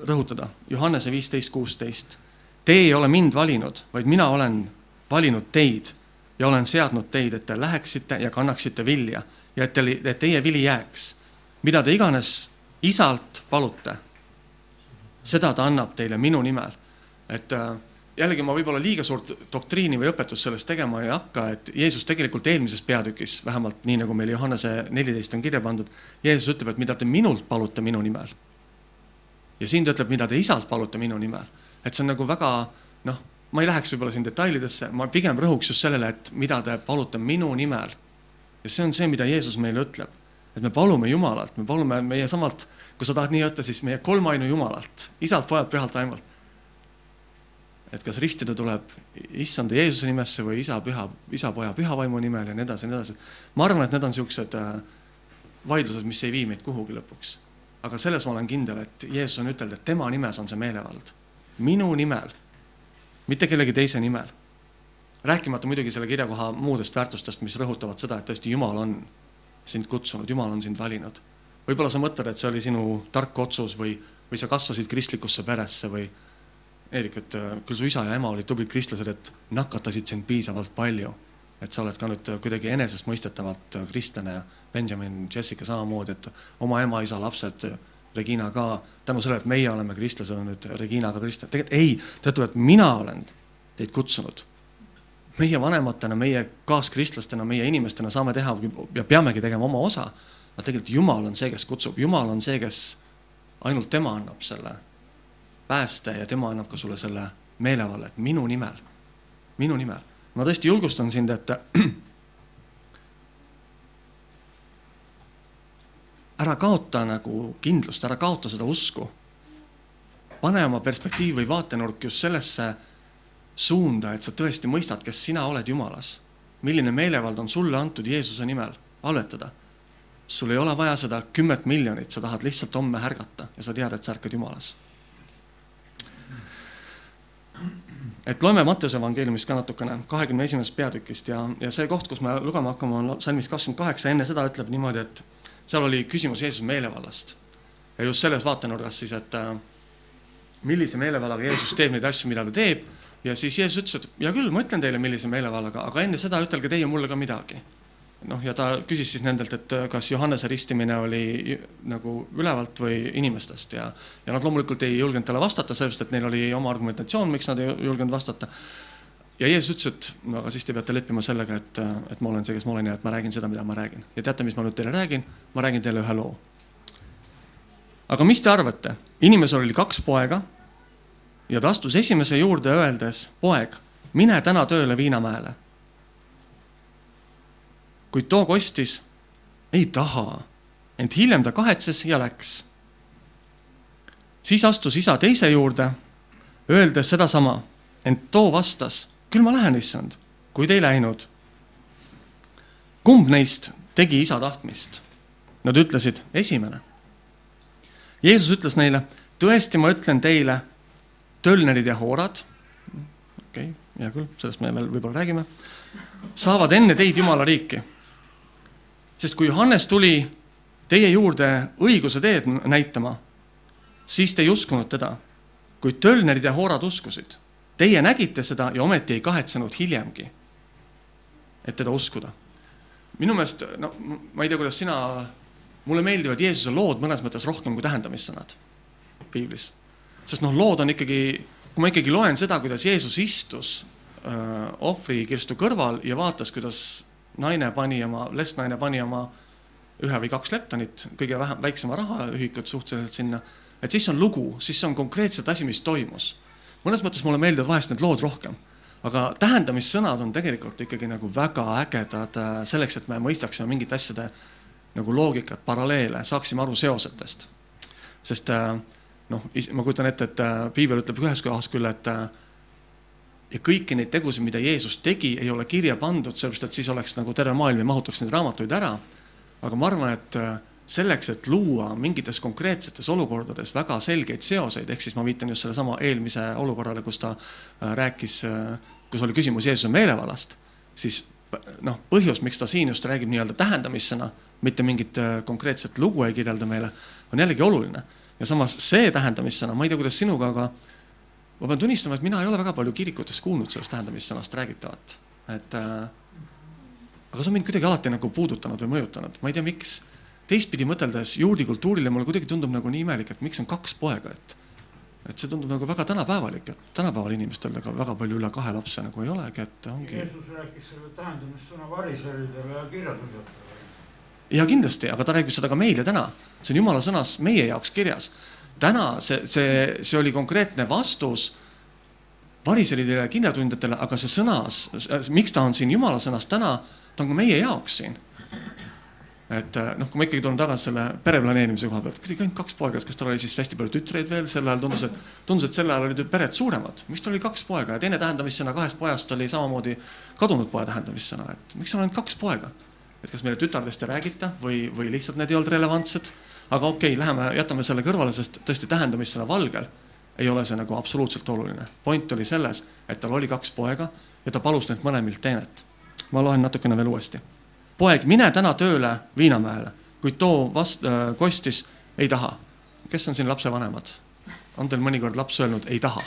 rõhutada. Johannese viisteist, kuusteist. Te ei ole mind valinud, vaid mina olen valinud teid ja olen seadnud teid, et te läheksite ja kannaksite vilja ja et teil, et teie vili jääks. mida te iganes isalt palute, seda ta annab teile minu nimel. et äh, jällegi ma võib-olla liiga suurt doktriini või õpetust sellest tegema ei hakka, et Jeesus tegelikult eelmises peatükis, vähemalt nii nagu meil Johannese neliteist on kirja pandud, Jeesus ütleb, et mida te minult palute minu nimel. ja siin ta ütleb, mida te isalt palute minu nimel. et see on nagu väga noh, ma ei läheks võib-olla siin detailidesse, ma pigem rõhuks just sellele, et mida te palute minu nimel. ja see on see, mida Jeesus meile ütleb, et me palume Jumalalt, me palume meie samalt, kui sa tahad nii öelda, siis meie kolmainu Jumalalt, isalt, pojalt, pühalt vaimult et kas ristida tuleb issanda Jeesuse nimesse või isa püha, isa poja püha vaimu nimel ja nii edasi ja nii edasi. ma arvan, et need on siuksed äh, vaidlused, mis ei vii meid kuhugi lõpuks. aga selles ma olen kindel, et Jeesus on ütelnud, et tema nimes on see meelevald. minu nimel, mitte kellegi teise nimel. rääkimata muidugi selle kirjakoha muudest väärtustest, mis rõhutavad seda, et tõesti Jumal on sind kutsunud, Jumal on sind valinud. võib-olla sa mõtled, et see oli sinu tark otsus või, või sa kasvasid kristlikusse peresse või Eerik, et äh, küll su isa ja ema olid tublid kristlased, et nakatasid sind piisavalt palju, et sa oled ka nüüd kuidagi enesestmõistetavalt äh, kristlane ja Benjamin, Jessica samamoodi, et oma ema-isa lapsed, Regina ka, tänu sellele, et meie oleme kristlased, on nüüd Regina ka kristlane, tegelikult ei, ütleb, et mina olen teid kutsunud. meie vanematena, meie kaaskristlastena, meie inimestena saame teha ja peamegi tegema oma osa, aga tegelikult Jumal on see, kes kutsub, Jumal on see, kes ainult tema annab selle pääste ja tema annab ka sulle selle meelevalla, et minu nimel, minu nimel. ma tõesti julgustan sind, et ära kaota nagu kindlust, ära kaota seda usku. pane oma perspektiiv või vaatenurk just sellesse suunda, et sa tõesti mõistad, kes sina oled Jumalas. milline meelevald on sulle antud Jeesuse nimel palvetada. sul ei ole vaja seda kümmet miljonit, sa tahad lihtsalt homme ärgata ja sa tead, et sa ärkad Jumalas et loeme Mattiuse evangeeliumist ka natukene, kahekümne esimesest peatükist ja, ja see koht, kus me lugema hakkame, on salmis kakskümmend kaheksa, enne seda ütleb niimoodi, et seal oli küsimus Jeesuse meelevallast. ja just selles vaatenurgas siis, et äh, millise meelevallaga Jeesus teeb neid asju, mida ta teeb ja siis Jeesus ütles, et hea küll, ma ütlen teile, millise meelevallaga, aga enne seda ütelge teie mulle ka midagi. Noh, ja ta küsis siis nendelt, et kas Johannese ristimine oli nagu ülevalt või inimestest ja, ja nad loomulikult ei julgenud talle vastata, sellepärast et neil oli oma argumentatsioon, miks nad ei julgenud vastata. ja Jeesus ütles, et no aga siis te peate leppima sellega, et, et ma olen see, kes ma olen ja et ma räägin seda, mida ma räägin. ja teate, mis ma nüüd teile räägin? ma räägin teile ühe loo. aga mis te arvate, inimesel oli kaks poega ja ta astus esimese juurde öeldes, poeg, mine täna tööle Viinamäele kuid too kostis ei taha, ent hiljem ta kahetses ja läks. siis astus isa teise juurde, öeldes sedasama, ent too vastas, küll ma lähen, issand, kuid ei läinud. kumb neist tegi isa tahtmist? Nad ütlesid, esimene. Jeesus ütles neile, tõesti, ma ütlen teile, tölnerid ja hoorad, okei okay,, hea küll, sellest me veel võib-olla räägime, saavad enne teid Jumala riiki sest kui Johannes tuli teie juurde õiguse teed näitama, siis te ei uskunud teda. kuid tölnerid ja hoorad uskusid. Teie nägite seda ja ometi ei kahetsenud hiljemgi, et teda uskuda. minu meelest, no ma ei tea, kuidas sina, mulle meeldivad Jeesuse lood mõnes mõttes rohkem kui tähendamissõnad piiblis. sest noh, lood on ikkagi, kui ma ikkagi loen seda, kuidas Jeesus istus öö, ohvrikirstu kõrval ja vaatas, kuidas naine pani oma, lestnaine pani oma ühe või kaks leptonit, kõige vähem, väiksema rahaühikut suhteliselt sinna. et siis on lugu, siis on konkreetselt asi, mis toimus. mõnes mõttes mulle meeldivad vahest need lood rohkem, aga tähendamissõnad on tegelikult ikkagi nagu väga ägedad äh, selleks, et me mõistaksime mingite asjade nagu loogikat, paralleele, saaksime aru seosetest. sest äh, noh, ma kujutan ette, et äh, piibel ütleb ühes kohas küll, et ja kõiki neid tegusid, mida Jeesus tegi, ei ole kirja pandud, sellepärast et siis oleks nagu terve maailm ei mahutaks neid raamatuid ära aga ma arvan, et äh, selleks, et luua mingites konkreetsetes olukordades väga selgeid seoseid, ehk siis ma viitan just sellesama eelmise olukorrale, kus ta äh, rääkis, äh, kus oli küsimus Jeesuse meelevallast, siis noh, põhjus, miks ta siin just räägib nii-öelda tähendamissõna, mitte mingit konkreetset lugu ei kirjelda meile, on jällegi oluline. ja samas see tähendamissõna, ma ei tea, kuidas sinuga, aga ma pean tunnistama, et mina ei ole väga palju kirikutes kuulnud sellest tähendamissõnast räägitavat, et äh, aga see on mind kuidagi alati nagu puudutanud või mõjutanud, ma ei tea, miks. teistpidi mõteldes juudi kultuurile mulle kuidagi tundub nagu nii imelik, et miks on kaks poega, et et see tundub nagu väga tänapäevalik, et tänapäeval inimestel ega väga palju üle kahe lapse nagu ei olegi, et ongi. Jeesus rääkis selle tähendamissõna variseridele ja kirjandusjatele. ja kindlasti, aga ta räägib seda ka meile täna, see on jumala sõnas meie jaoks kirjas. Täna see, see, see oli konkreetne vastus variseridele ja kirjatundjatele, aga see sõnas, miks ta on siin jumala sõnas täna ta on ka meie jaoks siin. et äh, noh, kui ma ikkagi tulen tagasi selle pereplaneerimise koha pealt, kuidagi ainult kaks poega, kas tal oli siis hästi palju tütreid veel, sel ajal tundus, et tundus, et sel ajal olid pered suuremad, miks tal oli kaks poega ja teine tähendamissõna kahest pojast oli samamoodi kadunud poja tähendamissõna, et miks on ainult kaks poega. et kas meile tütardest ei räägita või, või lihtsalt need ei olnud relevantsed. Aga okei okay,, läheme, jätame selle kõrvale, sest tõesti tähendamissõna valgel ei ole see nagu absoluutselt oluline. point oli selles, et tal oli kaks poega ja ta palus neilt mõlemilt teenet ma loen natukene veel uuesti. poeg, mine täna tööle Viinamäele, kuid too vast- äh,, kostis, ei taha. kes on siin lapsevanemad? on teil mõnikord laps öelnud ei taha?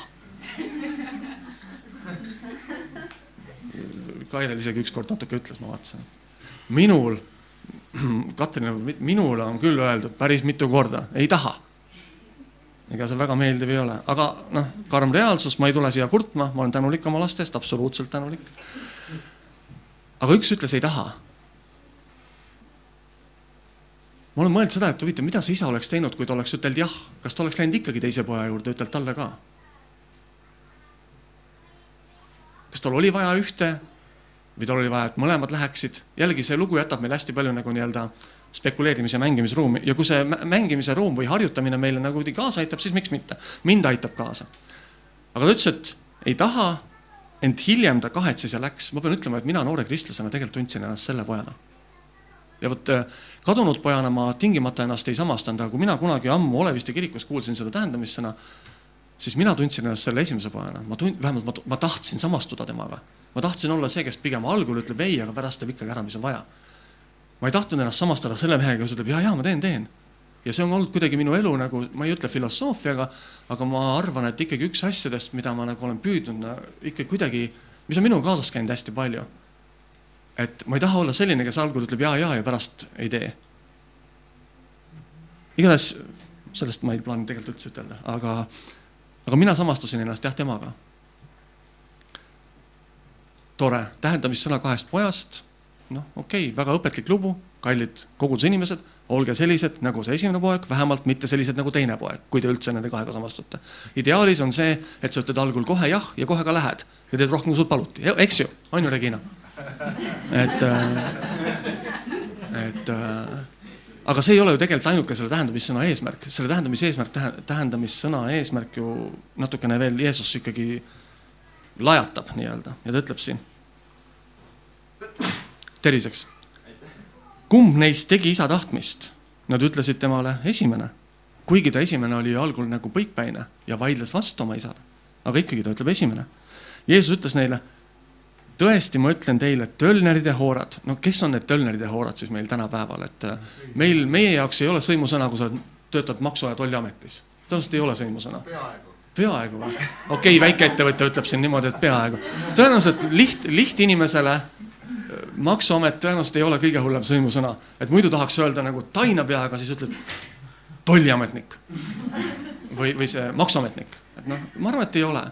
Kairel isegi ükskord natuke ütles, ma vaatasin. minul, Katrin, minule on küll öeldud päris mitu korda, ei taha ega see väga meeldiv ei ole, aga noh, karm reaalsus, ma ei tule siia kurtma, ma olen tänulik oma laste eest, absoluutselt tänulik aga üks ütles ei taha. ma olen mõelnud seda, et huvitav, mida see isa oleks teinud, kui ta oleks ütelnud jah, kas ta oleks läinud ikkagi teise poja juurde, ütelnud talle ka? kas tal oli vaja ühte või tal oli vaja, et mõlemad läheksid, jällegi see lugu jätab meile hästi palju nagu nii-öelda spekuleerimise ja mängimisruumi ja kui see mängimise ruum või harjutamine meile nagu kaasa aitab, siis miks mitte, mind aitab kaasa. aga ta ütles, et ei taha ent hiljem ta kahetses ja läks, ma pean ütlema, et mina noore kristlasena tegelikult tundsin ennast selle pojana. ja vot äh, kadunud pojana ma tingimata ennast ei samastanud, aga kui mina kunagi ammu Oleviste kirikus kuulsin seda tähendamissõna, siis mina tundsin ennast selle esimese pojana, ma tund-, vähemalt ma, ma tahtsin samastuda temaga. ma tahtsin olla see, kes pigem algul ütleb ei, aga pärast teeb ikkagi ära, mis on vaja. ma ei tahtnud ennast samastada selle mehega, kes ütleb ja, ja ma teen, teen ja see on olnud kuidagi minu elu nagu, ma ei ütle filosoofiaga, aga ma arvan, et ikkagi üks asjadest, mida ma nagu olen püüdnud ikka kuidagi, mis on minuga kaasas käinud hästi palju. et ma ei taha olla selline, kes algul ütleb ja, ja ja pärast ei tee. igatahes sellest ma ei plaani tegelikult üldse ütelda, aga, aga mina samastusin ennast jah temaga. tore, tähendamissõna kahest pojast, noh, okei okay,, väga õpetlik lugu, kallid koguduse inimesed olge sellised nagu see esimene poeg, vähemalt mitte sellised nagu teine poeg, kui te üldse nende kahega samastute. ideaalis on see, et sa ütled algul kohe jah ja kohe ka lähed ja teed rohkem, kui sult paluti, eks ju, on ju, Regina? et, äh, et äh, aga see ei ole ju tegelikult ainuke selle tähendamissõna eesmärk, selle tähendamise eesmärk, tähendamissõna eesmärk ju natukene veel Jeesus ikkagi lajatab nii-öelda ja ta ütleb siin. terviseks kumb neist tegi isa tahtmist? Nad ütlesid temale esimene, kuigi ta esimene oli algul nagu põikpäine ja vaidles vastu oma isale. aga ikkagi ta ütleb esimene. Jeesus ütles neile, tõesti, ma ütlen teile, tölnerid ja hoorad, no kes on need tölnerid ja hoorad siis meil tänapäeval, et äh, meil, meie jaoks ei ole sõimusõna, kui sa oled, töötad Maksu- ja Tolliametis. tõenäoliselt ei ole sõimusõna. peaaegu. peaaegu või? okei okay,, väikeettevõte ütleb siin niimoodi, et peaaegu. tõenäoliselt liht, lihtinimesele äh, maksuamet tõenäoliselt ei ole kõige hullem sõimusõna, et muidu tahaks öelda nagu tainapeaga, siis ütled tolliametnik või, või see maksuametnik, et noh, ma arvan, et ei ole.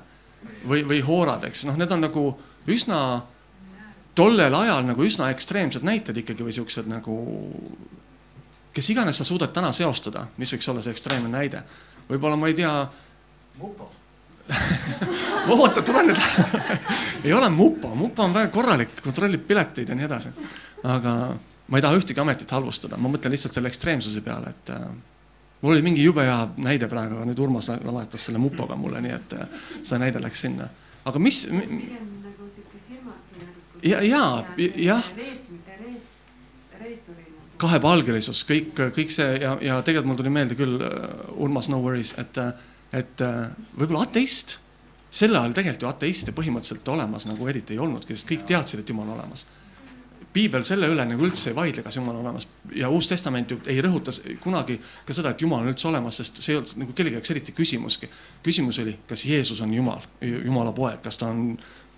või, või hoorad, eks noh, need on nagu üsna tollel ajal nagu üsna ekstreemsed näited ikkagi või siuksed nagu, kes iganes sa suudad täna seostada, mis võiks olla see ekstreemne näide. võib-olla ma ei tea. mupo. oota, tule nüüd ei ole mupo, mupo on väga korralik, kontrollib pileteid ja nii edasi. aga ma ei taha ühtegi ametit halvustada, ma mõtlen lihtsalt selle ekstreemsuse peale, et äh, mul oli mingi jube hea näide praegu, aga nüüd Urmas laetas selle mupoga mulle, nii et äh, see näide läks sinna. aga mis mi,? pigem nagu sihuke silmakirjalik. Ja, ja, jah. kahepalgelisus, kõik, kõik see ja, ja tegelikult mul tuli meelde küll uh, Urmas No Worries, et, et uh, võib-olla ateist, sel ajal tegelikult ju ateiste põhimõtteliselt olemas nagu eriti ei olnudki, sest kõik teadsid, et Jumal on olemas piibel selle üle nagu üldse ei vaidle, kas Jumal on olemas ja Uus Testament ju ei rõhuta kunagi ka seda, et Jumal on üldse olemas, sest see ei olnud nagu kellegi jaoks eriti küsimuski. küsimus oli, kas Jeesus on Jumal, Jumala poeg, kas ta on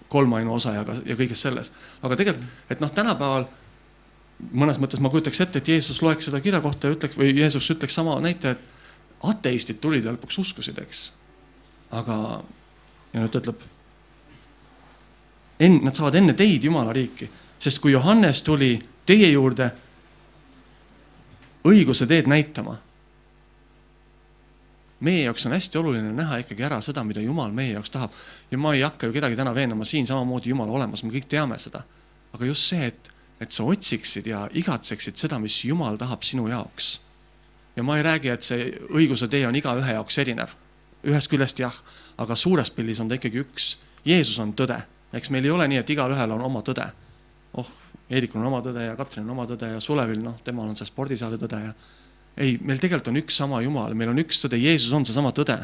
kolmainu osa ja, kõiges selles. aga tegelikult, et noh, tänapäeval mõnes mõttes ma kujutaks ette, et Jeesus loeks seda kirja kohta ja ütleks või Jeesus ütleks sama näite, et ateistid tulid ja lõpuks uskusid, eks. aga, ja nüüd ta ütleb, en-, nad saavad enne teid Jumala riiki sest kui Johannes tuli teie juurde õiguse teed näitama, meie jaoks on hästi oluline näha ikkagi ära seda, mida Jumal meie jaoks tahab. ja ma ei hakka ju kedagi täna veenama siin samamoodi Jumal olemas, me kõik teame seda. aga just see, et, et sa otsiksid ja igatseksid seda, mis Jumal tahab sinu jaoks. ja ma ei räägi, et see õiguse tee on igaühe jaoks erinev. ühest küljest jah, aga suures pildis on ta ikkagi üks. Jeesus on tõde, eks meil ei ole nii, et igalühel on oma tõde oh, Eerikul on oma tõde ja Katrin on oma tõde ja Sulevil, noh, temal on see spordisaali tõde ja ei, meil tegelikult on üks sama Jumal, meil on üks tõde, Jeesus on seesama tõde.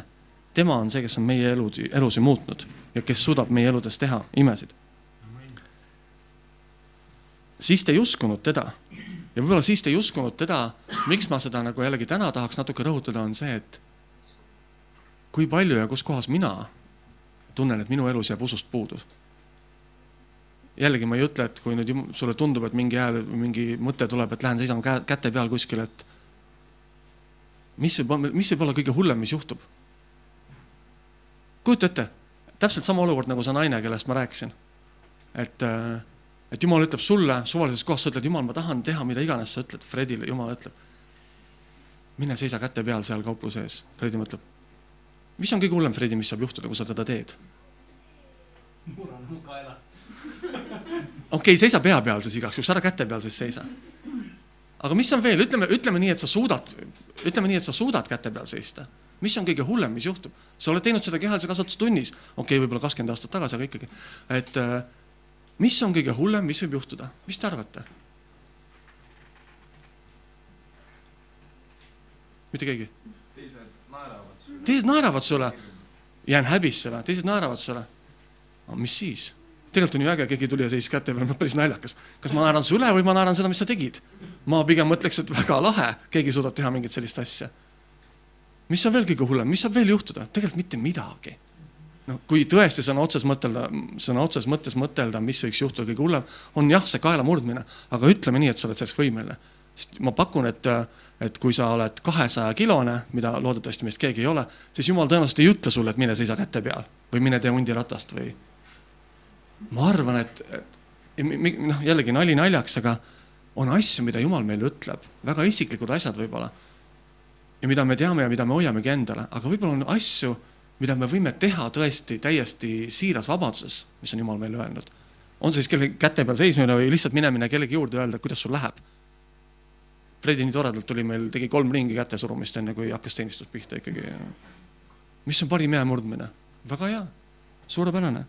tema on see, kes on meie elud, elusi muutnud ja kes suudab meie eludes teha imesid. siis te ei uskunud teda ja võib-olla siis te ei uskunud teda, miks ma seda nagu jällegi täna tahaks natuke rõhutada, on see, et kui palju ja kus kohas mina tunnen, et minu elus jääb usust puudu jällegi ma ei ütle, et kui nüüd sulle tundub, et mingi hääl mingi mõte tuleb, et lähen seisan käte peal kuskil, et mis võib, mis võib olla kõige hullem, mis juhtub? kujuta ette, täpselt sama olukord nagu see naine, kellest ma rääkisin. et, äh, et jumal ütleb sulle suvalises kohas, sa ütled, jumal, ma tahan teha mida iganes, sa ütled Fredile, jumal ütleb. mine seisa käte peal seal kaupluse ees. Fredi mõtleb, mis on kõige hullem, Fredi, mis saab juhtuda, kui sa seda teed? murran mu kaela okei okay,, seisa pea peal siis igaks juhuks, ära käte peal siis seisa. Aga mis on veel, ütleme, ütleme nii, et sa suudad, ütleme nii, et sa suudad käte peal seista. mis on kõige hullem, mis juhtub? sa oled teinud seda kehalise kasvatuse tunnis, okei okay,, võib-olla kakskümmend aastat tagasi, aga ikkagi. et äh, mis on kõige hullem, mis võib juhtuda, mis te arvate? mitte keegi? teised naeravad sulle. teised naeravad sulle, jään häbisse või, teised naeravad sulle. no mis siis? tegelikult on ju äge, keegi tuli ja seisis käte peal, päris naljakas. kas ma naeran su üle või ma naeran seda, mis sa tegid? Ma pigem mõtleks, et väga lahe, keegi suudab teha mingit sellist asja. mis on veel kõige hullem, mis saab veel juhtuda? tegelikult mitte midagi. noh, kui tõesti sõna otseses mõtelda, sõna otseses mõttes mõtelda, mis võiks juhtuda kõige hullem, on jah, see kaela murdmine, aga ütleme nii, et sa oled selleks võimeline. sest ma pakun, et, et kui sa oled kahesaja kilone, mida loodetavasti meist keegi ei ole, siis jumal tõenäoliselt ei ütle sulle, et mine seisa käte peal või mine tee hundiratast või ma arvan, et, et noh, jällegi nali naljaks, aga on asju, mida Jumal meile ütleb, väga isiklikud asjad võib-olla. ja mida me teame ja mida me hoiamegi endale, aga võib-olla on asju, mida me võime teha tõesti täiesti siiras vabaduses, mis on Jumal meile öelnud. on see siis kellegi käte peal seismine või lihtsalt minemine kellegi juurde öelda, kuidas sul läheb. Fredi nii toredalt tuli meil, tegi kolm ringi käte surumist, enne kui hakkas teenistus pihta ikkagi. mis on parim jää murdmine? väga hea, suurepärane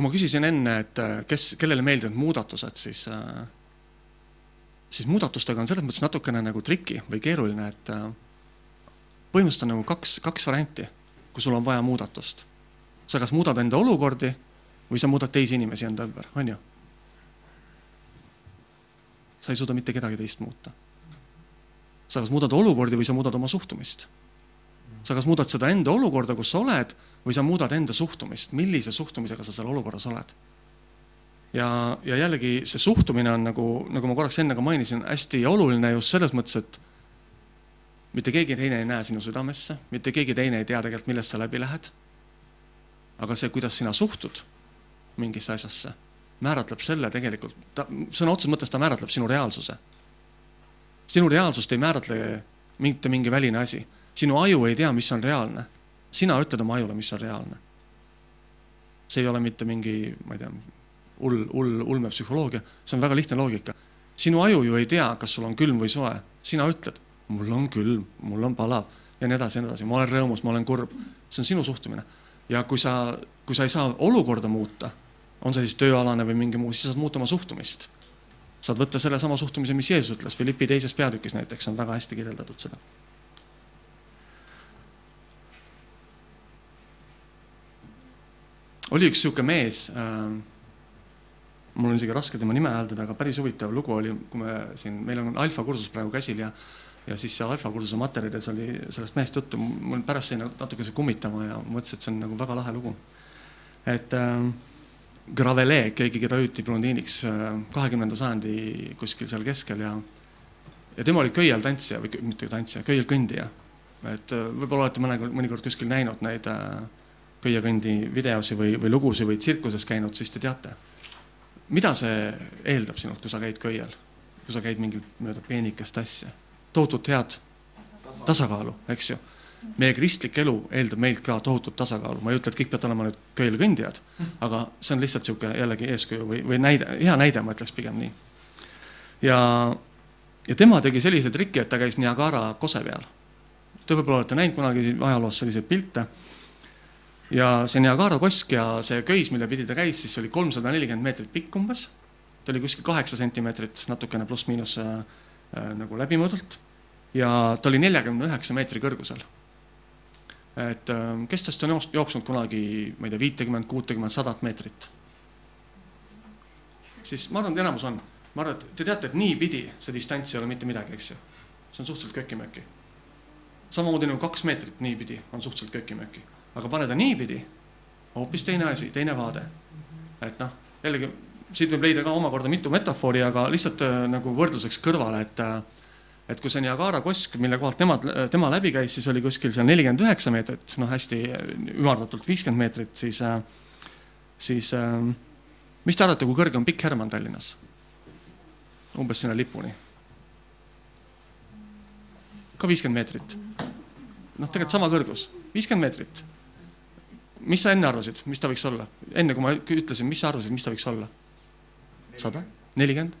kui ma küsisin enne, et äh, kes, kellele meeldivad muudatused, siis, äh, siis muudatustega on selles mõttes natukene nagu triki või keeruline, et äh, põhimõtteliselt on nagu kaks, kaks varianti. kui sul on vaja muudatust. sa kas muudad enda olukordi või sa muudad teisi inimesi enda ümber, on ju? sa ei suuda mitte kedagi teist muuta. sa kas muudad olukordi või sa muudad oma suhtumist. Sa kas muudad seda enda olukorda, kus sa oled, või sa muudad enda suhtumist, millise suhtumisega sa seal olukorras oled. ja, ja jällegi see suhtumine on nagu, nagu ma korraks enne ka mainisin, hästi oluline just selles mõttes, et mitte keegi teine ei näe sinu südamesse, mitte keegi teine ei tea tegelikult, millest sa läbi lähed. aga see, kuidas sina suhtud mingisse asjasse, määratleb selle tegelikult, ta sõna otseses mõttes ta määratleb sinu reaalsuse. sinu reaalsust ei määratle mitte mingi väline asi, sinu aju ei tea, mis on reaalne. sina ütled oma ajule, mis on reaalne. see ei ole mitte mingi, ma ei tea, hull, hull, ulmepsühholoogia, see on väga lihtne loogika. sinu aju ju ei tea, kas sul on külm või soe, sina ütled mul on külm, mul on palav ja nii edasi ja nii edasi, ma olen rõõmus, ma olen kurb. see on sinu suhtumine. ja kui sa, kui sa ei saa olukorda muuta, on see siis tööalane või mingi muu, siis saad muuta oma suhtumist. saad võtta sellesama suhtumise, mis Jeesus ütles Philippi teises peatükis näiteks on väga hästi kirjeldatud seda. Oli üks sihuke mees äh, mul on isegi raske tema nime hääldada, aga päris huvitav lugu oli, kui me siin, meil on alfa kursus praegu käsil ja ja siis seal alfa kursuse materjalides oli sellest mehest juttu, mul pärast jäi natukese kummitama ja mõtlesin, et see on nagu väga lahe lugu. et äh, Gravele, keegi, keda hüüti blondiiniks kahekümnenda sajandi kuskil seal keskel ja ja tema oli köiel tantsija või mitte tantsija, köiel kõndija. et äh, võib-olla olete mõnikord, mõnikord kuskil näinud neid äh, köiekõndi videosi või, või lugusid või tsirkuses käinud, siis te teate. mida see eeldab sinult, kui sa käid köiel, kui sa käid mingil mööda peenikest asja tohutut head tasakaalu, eks ju. meie kristlik elu eeldab meilt ka tohutut tasakaalu, ma ei ütle, et kõik peavad olema nüüd köiel kõndijad, aga see on lihtsalt niisugune jällegi eeskuju või, või näide, hea näide, ma ütleks pigem nii. ja, ja tema tegi sellise triki, et ta käis Niagara kose peal. Te võib-olla olete näinud kunagi ajaloos selliseid pilte. Ja see Niagara kosk ja see köis, mille pidi ta käis, siis oli kolmsada nelikümmend meetrit pikk umbes. ta oli kuskil kaheksa sentimeetrit, natukene pluss-miinus äh, Äh, nagu läbimõõdult ja ta oli neljakümne üheksa meetri kõrgusel. et äh, kes tast on jooksnud kunagi, ma ei tea, viitekümmet, kuutekümmet, sadat meetrit? siis ma arvan, et enamus on. ma arvan, et te teate, et niipidi see distants ei ole mitte midagi, eks ju. see on suhteliselt köki-möki. samamoodi nagu kaks meetrit niipidi on suhteliselt köki-möki, aga pane ta niipidi, hoopis teine asi, teine vaade. et noh, jällegi siit võib leida ka omakorda mitu metafoori, aga lihtsalt äh, nagu võrdluseks kõrvale, et äh, et kui see Niagara kosk, mille kohalt nemad, tema läbi käis, siis oli kuskil seal nelikümmend üheksa meetrit, noh, hästi ümardatult viiskümmend meetrit, siis, äh, siis mis te arvate, kui kõrge on Pikk Hermann Tallinnas? umbes sinna lipuni. ka viiskümmend meetrit. noh, tegelikult sama kõrgus, viiskümmend meetrit. Mis sa enne arvasid, mis ta võiks olla? enne kui ma ütlesin, mis sa arvasid, mis ta võiks olla? sada, nelikümmend?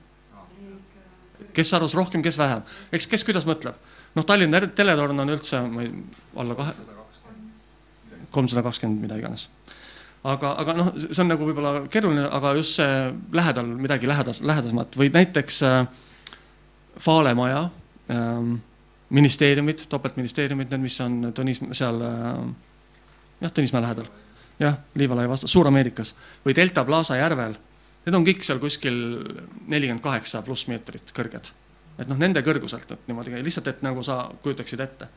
kes arvas rohkem, kes vähem, eks kes kuidas mõtleb. noh, Tallinna teletorn on üldse, ma ei, alla kahe, kolmsada kakskümmend, mida iganes. aga, aga noh, see on nagu võib-olla keeruline, aga just see lähedal midagi lähedas, lähedasemat või näiteks äh, Fale maja äh,, ministeeriumid, topeltministeeriumid, need, mis on Tõnis seal äh,, jah, Tõnismäe lähedal, jah, Liivalaia vastu, Suur-Ameerikas või Delta Plaza järvel Need on kõik seal kuskil nelikümmend kaheksa pluss meetrit kõrged. et noh, nende kõrguselt et niimoodi lihtsalt et nagu sa kujutaksid ette.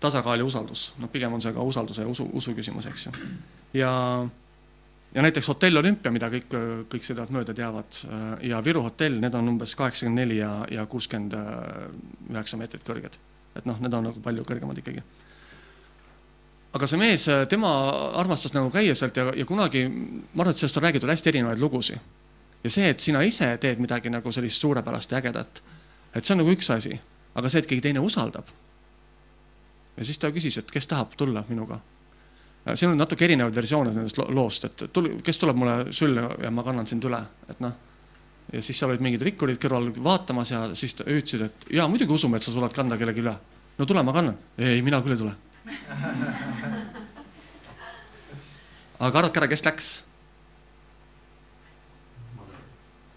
tasakaal ja usaldus, noh, pigem on see ka usalduse ja usu, usu küsimus, eks ju. ja, ja näiteks hotell Olümpia, mida kõik, kõik sõidavad mööda teavad ja Viru hotell, need on umbes kaheksakümmend neli ja, ja kuuskümmend üheksa meetrit kõrged. et noh, need on nagu palju kõrgemad ikkagi aga see mees, tema armastas nagu käia sealt ja, ja kunagi, ma arvan, et sellest on räägitud hästi erinevaid lugusid. ja see, et sina ise teed midagi nagu sellist suurepärast ja ägedat, et see on nagu üks asi, aga see, et keegi teine usaldab. ja siis ta küsis, et kes tahab tulla minuga. siin on natuke erinevaid versioone sellest loost, et tul-, kes tuleb mulle sülle ja ma kannan sind üle, et noh. ja siis seal olid mingid rikkurid kõrval vaatamas ja siis hüüdsid, et jaa, muidugi usume, et sa suudad kanda kellegi üle. no tule, ma kannan. ei, mina küll ei tule aga arvake ära, kes läks?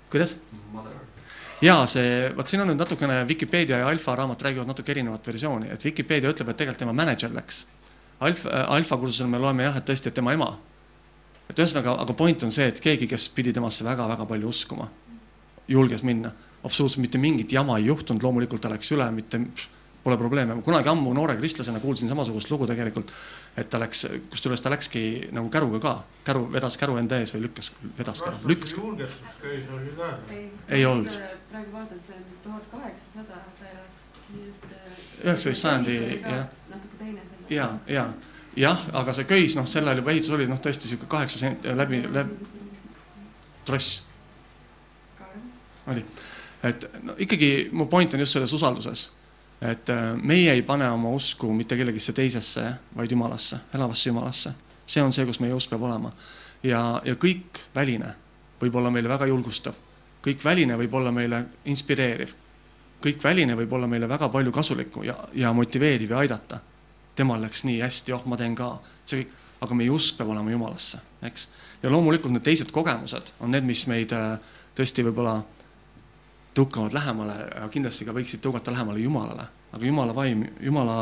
kuidas? ja see, vot siin on nüüd natukene Vikipeedia ja Alfa raamat räägivad natuke erinevat versiooni, et Vikipeedia ütleb, et tegelikult tema mänedžer läks. alfa, alfakursusel me loeme jah, et tõesti, et tema ema. et ühesõnaga, aga point on see, et keegi, kes pidi temasse väga-väga palju uskuma, julges minna. absoluutselt mitte mingit jama ei juhtunud, loomulikult ta läks üle, mitte, pole probleeme. kunagi ammu noore kristlasena kuulsin samasugust lugu tegelikult, et ta läks, kusjuures ta läkski nagu käruga ka, käru, vedas käru enda ees või lükkas, vedas käru, lükkas. julgestusköis oli ka. Ei olnud. praegu vaatan, see on tuhat kaheksasada ta elas, et. Üheksateist sajandi, jah.. natuke teine ja, ja jah, aga see köis, noh, sel ajal juba ehitus oli noh, tõesti sihuke kaheksa sent- läbi, läbi, tross oli. et no ikkagi mu point on just selles usalduses, et äh, meie ei pane oma usku mitte kellegisse teisesse, vaid Jumalasse, elavasse Jumalasse. see on see, kus meie usk peab olema. Ja, ja kõik väline võib olla meile väga julgustav, kõik väline võib olla meile inspireeriv, kõik väline võib olla meile väga palju kasulikku ja, ja motiveeriv ja aidata. Temal läks nii hästi, oh ma teen ka, see kõik, aga meie usk peab olema Jumalasse, eks. ja loomulikult need teised kogemused on need, mis meid äh, tõesti võib-olla tõukavad lähemale kindlasti ka võiksid tõugata lähemale Jumalale, aga Jumala vaim, Jumala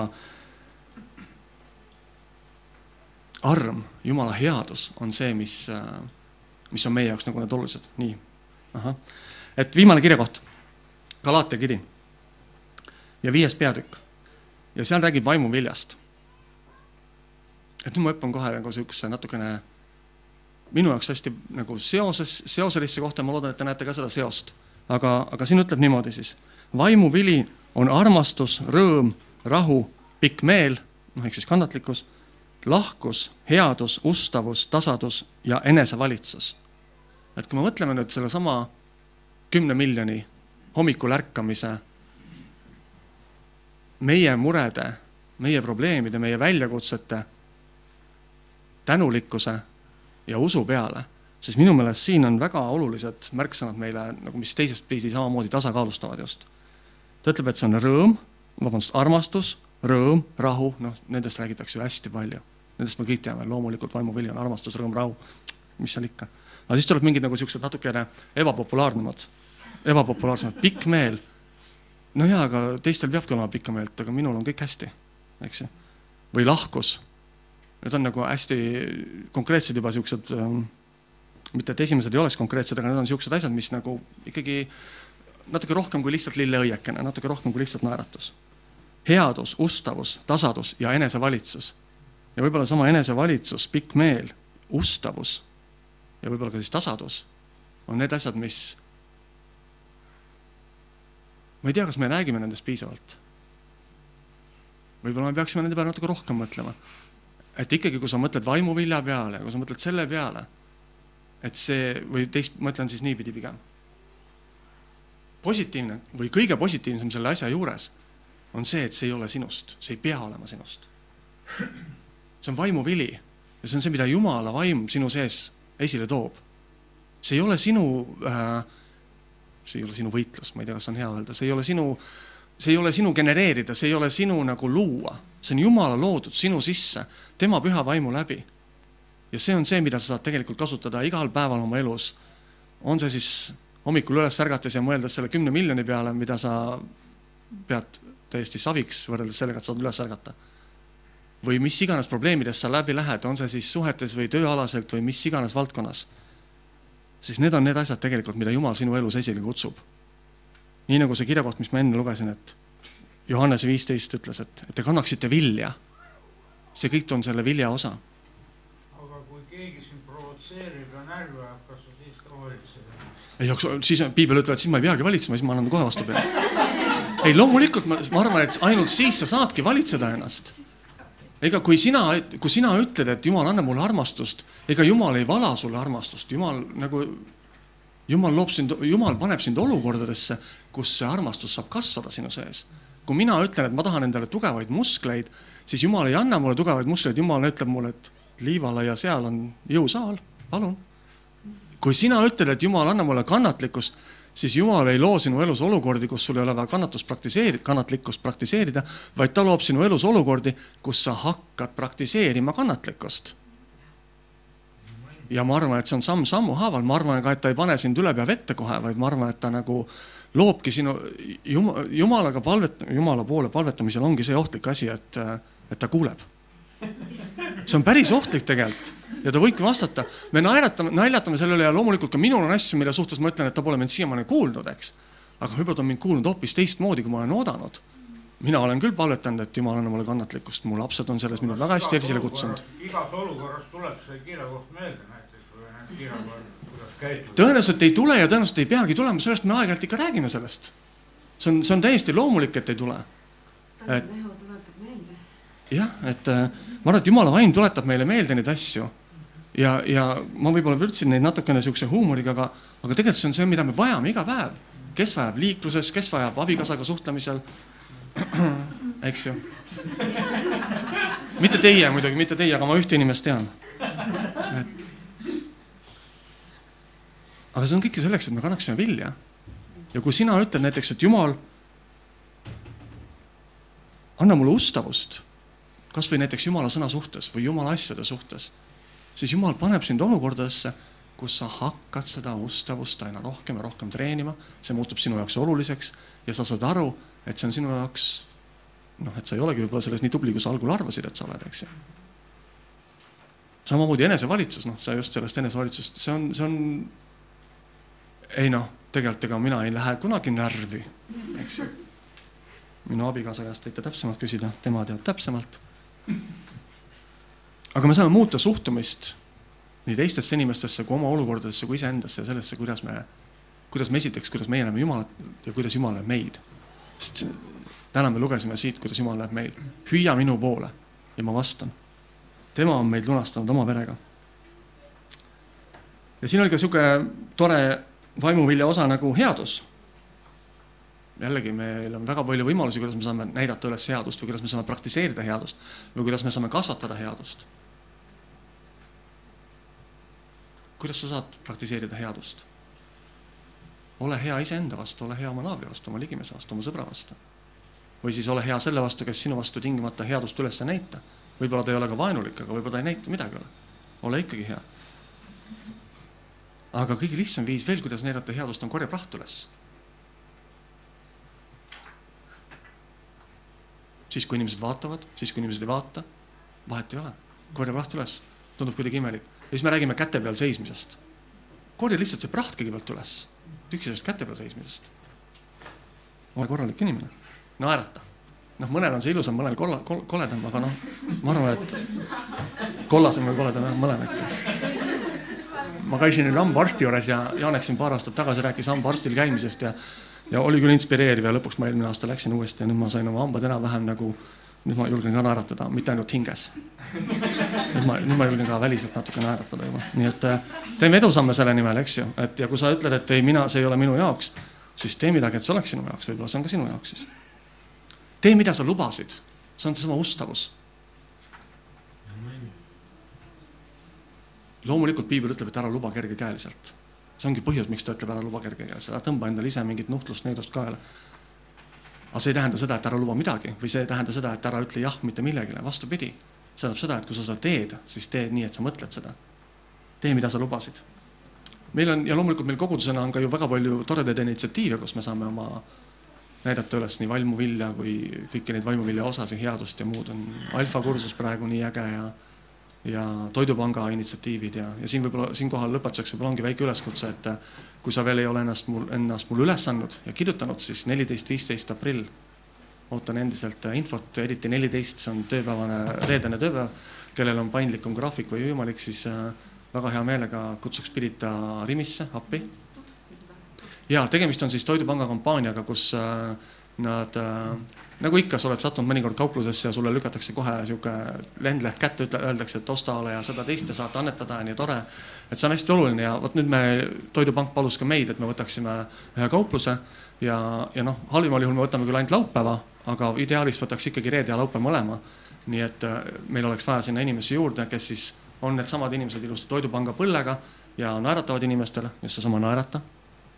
arm, Jumala headus on see, mis, mis on meie jaoks nagu need olulised, nii. et viimane kirjakoht, Galaatia kiri. Ja viies peatükk. Ja seal räägib vaimuviljast et nüüd ma hüppan kohe nagu siukse natukene minu jaoks hästi nagu seoses, seoselisse kohta, ma loodan, et te näete ka seda seost. aga, aga siin ütleb niimoodi siis. vaimuvili on armastus, rõõm, rahu, pikk meel, noh ehk siis kannatlikkus, lahkus, headus, ustavus, tasadus ja enesevalitsus. et kui me mõtleme nüüd sellesama kümne miljoni hommikul ärkamise meie murede, meie probleemide, meie väljakutsete tänulikkuse ja usu peale, siis minu meelest siin on väga olulised märksõnad meile nagu, mis teisest pidi samamoodi tasakaalustavad just. ta ütleb, et see on rõõm, vabandust, armastus, rõõm, rahu, noh, nendest räägitakse ju hästi palju. Nendest me kõik teame, loomulikult vaimuvili on armastus, rõõm, rahu, mis seal ikka. aga siis tuleb mingid nagu siuksed natukene ebapopulaarsemad, ebapopulaarsemad, pikk meel no jaa, aga teistel peabki olema pikka meelt, aga minul on kõik hästi, eks ju. või lahkus. Need on nagu hästi konkreetsed juba siuksed ähm,, mitte et esimesed ei oleks konkreetsed, aga need on siuksed asjad, mis nagu ikkagi natuke rohkem kui lihtsalt lilleõiekene, natuke rohkem kui lihtsalt naeratus. headus, ustavus, tasadus ja enesevalitsus. ja võib-olla sama enesevalitsus, pikk meel, ustavus ja võib-olla ka siis tasadus on need asjad, mis ma ei tea, kas me räägime nendest piisavalt. võib-olla me peaksime nende peale natuke rohkem mõtlema. et ikkagi, kui sa mõtled vaimuvilja peale, kui sa mõtled selle peale, et see või teist, ma ütlen siis niipidi pigem. positiivne või kõige positiivsem selle asja juures on see, et see ei ole sinust, see ei pea olema sinust. see on vaimuvili ja see on see, mida Jumala vaim sinu sees esile toob. see ei ole sinu äh, see ei ole sinu võitlus, ma ei tea, kas on hea öelda, see ei ole sinu, see ei ole sinu genereerida, see ei ole sinu nagu luua, see on Jumala loodud sinu sisse, tema püha vaimu läbi. Ja see on see, mida sa saad tegelikult kasutada igal päeval oma elus. on see siis hommikul üles ärgates ja mõeldes selle kümne miljoni peale, mida sa pead täiesti saviks võrreldes sellega, et saad üles ärgata. või mis iganes probleemidest sa läbi lähed, on see siis suhetes või tööalaselt või mis iganes valdkonnas siis need on need asjad tegelikult, mida Jumal sinu elus esile kutsub. nii nagu see kirjakoht, mis ma enne lugesin, et Johannese viisteist ütles, et, et te kannaksite vilja. see kõik on selle vilja osa. aga kui keegi sind provotseerib ja närvi ajab, kas sa siis ka valitsed ennast? ei, aga siis piibel ütleb, et siis ma ei peagi valitsema, siis ma annan kohe vastupidi. ei, loomulikult ma, ma arvan, et ainult siis sa saadki valitseda ennast. ega kui sina, kui sina ütled, et Jumal annab mulle armastust, ega Jumal ei vala sulle armastust, Jumal nagu, Jumal loob sind, Jumal paneb sind olukordadesse, kus see armastus saab kasvada sinu sees. kui mina ütlen, et ma tahan endale tugevaid muskleid, siis Jumal ei anna mulle tugevaid muskleid, Jumal ütleb mulle, et liivalaia seal on jõusaal, palun. Kui sina ütled, et Jumal, anna mulle kannatlikkust, siis Jumal ei loo sinu elus olukordi, kus sul ei ole vaja kannatust praktiseerida, kannatlikkust praktiseerida, vaid ta loob sinu elus olukordi, kus sa hakkad praktiseerima kannatlikkust. ja ma arvan, et see on samm-sammu haaval, ma arvan ka, et ta ei pane sind üle pea vette kohe, vaid ma arvan, et ta nagu loobki sinu jumala, jumalaga palvet-, jumala poole palvetamisel ongi see ohtlik asi, et, et ta kuuleb. See on päris ohtlik tegelikult ja ta võibki vastata, me naeratame, naljatame selle üle ja loomulikult ka minul on asju, mille suhtes ma ütlen, et ta pole mind siiamaani kuulnud, eks. aga võib-olla ta on mind kuulnud hoopis teistmoodi, kui ma olen oodanud. mina olen küll palvetanud, et Jumal anna mulle kannatlikkust, mu lapsed on selles mind väga hästi esile kutsunud. igas olukorras tuleb see kirjakoht meelde näiteks või need kirjakohad, kuidas käituda. tõenäoliselt ei tule ja tõenäoliselt ei peagi tulema, sellest me aeg-ajalt ikka räägime sellest. see on, see on täiesti loomulik, et ei tule. Meelde. jah, et äh, ma arvan, et Jumala vaim tuletab meile meelde neid asju ja, ja ma võib-olla vürtsin neid natukene niisuguse huumoriga, aga, aga tegelikult see on see, mida me vajame iga päev. kes vajab liikluses, kes vajab abikaasaga suhtlemisel. eks ju. mitte teie muidugi, mitte teie, aga ma ühte inimest tean. aga see on kõik selleks, et me kannaksime vilja. ja kui sina ütled näiteks, et Jumal, anna mulle ustavust, kasvõi näiteks Jumala sõna suhtes või Jumala asjade suhtes siis Jumal paneb sind olukordadesse, kus sa hakkad seda ustavust aina rohkem ja rohkem treenima, see muutub sinu jaoks oluliseks ja sa saad aru, et see on sinu jaoks noh, et sa ei olegi võib-olla selles nii tubli, kui sa algul arvasid, et sa oled, eks ju. samamoodi enesevalitsus, noh, sa just sellest enesevalitsusest, see on, see on. ei noh, tegelikult ega mina ei lähe kunagi närvi, eks ju. minu abikaasa käest võite täpsemalt küsida, tema teab täpsemalt aga me saame muuta suhtumist nii teistesse inimestesse kui oma olukordadesse kui iseendasse ja sellesse, kuidas me, kuidas me esiteks, kuidas meie näeme Jumalat ja kuidas Jumal näeb meid. sest täna me lugesime siit, kuidas Jumal näeb meil. hüüa minu poole ja ma vastan. tema on meid lunastanud oma verega. ja siin oli ka sihuke tore vaimuvilja osa nagu headus. Jällegi, meil on väga palju võimalusi, kuidas me saame näidata üles headust või kuidas me saame praktiseerida headust või kuidas me saame kasvatada headust kuidas sa saad praktiseerida headust? ole hea iseenda vastu, ole hea oma naabri vastu, oma ligimese vastu, oma sõbra vastu. või siis ole hea selle vastu, kes sinu vastu tingimata headust üles ei näita. võib-olla ta ei ole ka vaenulik, aga võib-olla ta ei näita midagi üle. ole ikkagi hea. aga kõige lihtsam viis veel, kuidas näidata headust, on korja praht üles. Siis, kui inimesed vaatavad, siis kui inimesed ei vaata, vahet ei ole, korja praht üles, tundub kuidagi imelik ja siis me räägime käte peal seismisest. korja lihtsalt see praht kõigepealt üles, tühja sellest käte peal seismisest. ole korralik inimene, naerata. noh, mõnel on see ilusam, mõnel kolla, kol, koledam, aga noh, ma arvan, et kollasem või koledam jah, mõlemat, eks. Ma käisin nüüd hambaarsti juures ja Janek siin paar aastat tagasi rääkis hambaarstil käimisest ja ja oli küll inspireeriv ja lõpuks ma eelmine aasta läksin uuesti ja nüüd ma sain oma hambad enam-vähem nagu nüüd ma julgen ka naeratada, mitte ainult hinges. nüüd ma, nüüd ma julgen ka väliselt natuke naeratada juba, nii et äh, teeme edusamme selle nimel, eks ju, et ja kui sa ütled, et ei, mina, see ei ole minu jaoks, siis tee midagi, et see oleks sinu jaoks, võib-olla see on ka sinu jaoks siis. tee, mida sa lubasid, see on seesama ustavus. Loomulikult piibel ütleb, et ära luba kergekäeliselt. see ongi põhjus, miks ta ütleb, ära luba kergekäeliselt, ära tõmba endale ise mingit nuhtlust, neidust kaela aga see ei tähenda seda, et ära luba midagi või see ei tähenda seda, et ära ütle jah mitte millegile, vastupidi. see tähendab seda, et kui sa seda teed, siis tee nii, et sa mõtled seda. tee, mida sa lubasid. meil on ja loomulikult meil kogudusena on ka ju väga palju toredaid initsiatiive, kus me saame oma näidata üles nii vaimuvilja kui kõiki neid vaimuvilja osasid, headust ja muud on alfa kursus praegu nii äge ja ja Toidupanga initsiatiivid ja, ja siin võib-olla siinkohal lõpetuseks võib-olla ongi väike üleskutse, et kui sa veel ei ole ennast mul, ennast mulle üles andnud ja kirjutanud, siis neliteist, viisteist aprill ootan endiselt infot, eriti neliteist, see on tööpäevane, reedene tööpäev. kellel on paindlikum graafik või võimalik, siis äh, väga hea meelega kutsuks Pirita Rimisse appi. ja tegemist on siis Toidupanga kampaaniaga, kus äh, nad äh, nagu ikka, sa oled sattunud mõnikord kauplusesse ja sulle lükatakse kohe sihuke lendleht kätte, öeldakse, et osta ole ja seda teist ja saate annetada ja nii tore. et see on hästi oluline ja vot nüüd me, Toidupank palus ka meid, et me võtaksime ühe kaupluse ja, ja noh, halvimal juhul me võtame küll ainult laupäeva, aga ideaalis võtaks ikkagi reede ja laupäev mõlema. nii et äh, meil oleks vaja sinna inimesi juurde, kes siis on needsamad inimesed ilusti Toidupanga põllega ja naeratavad inimestele, just seesama naerata,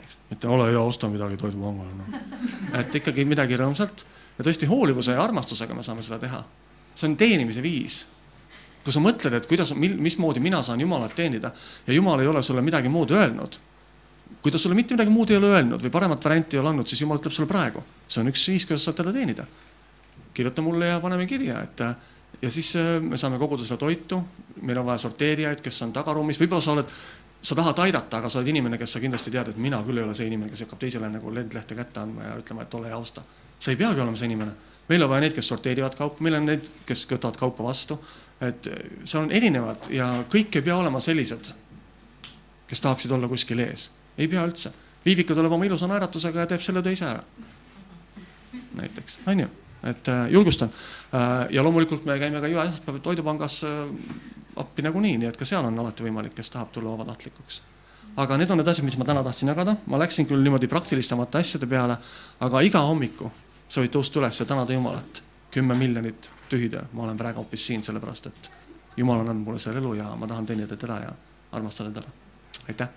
eks, mitte ole hea, osta midagi Toidupangale no.. et ikkagi midagi rõõmsalt ja tõesti hoolivuse ja armastusega me saame seda teha. see on teenimise viis. kui sa mõtled, et kuidas, mismoodi mina saan Jumalat teenida ja Jumal ei ole sulle midagi muud öelnud. kui ta sulle mitte midagi muud ei ole öelnud või paremat varianti ei ole andnud, siis Jumal ütleb sulle praegu, see on üks viis, kuidas saad teda teenida. kirjuta mulle ja paneme kirja, et, ja siis äh, me saame koguda seda toitu, meil on vaja sorteerijaid, kes on tagaruumis, võib-olla sa oled, sa tahad aidata, aga sa oled inimene, kes sa kindlasti tead, et mina küll ei ole see inimene, kes hakkab teisele nagu lendlehte kätte andma ja ütlema, et ole hea, osta. Sa ei peagi olema see inimene. meil on vaja neid, kes sorteerivad kaupa, meil on neid, kes võtavad kaupa vastu. et seal on erinevad ja kõik ei pea olema sellised, kes tahaksid olla kuskil ees. ei pea üldse. Viivika tuleb oma ilusa naeratusega ja teeb selle töö ise ära. näiteks, on ju et äh, julgustan. Äh, ja loomulikult me käime ka iga esmaspäev Toidupangas äh, appi nagunii, nii et ka seal on alati võimalik, kes tahab tulla vabatahtlikuks. aga need on need asjad, mis ma täna tahtsin jagada, ma läksin küll niimoodi praktilisemate asjade peale, aga iga hommiku sa võid tõusta üles ja tänada Jumalat. kümme miljonit tühitöö, ma olen praegu hoopis siin, sellepärast et Jumal on andnud mulle selle elu ja ma tahan teenida teda ja armastada teda. aitäh.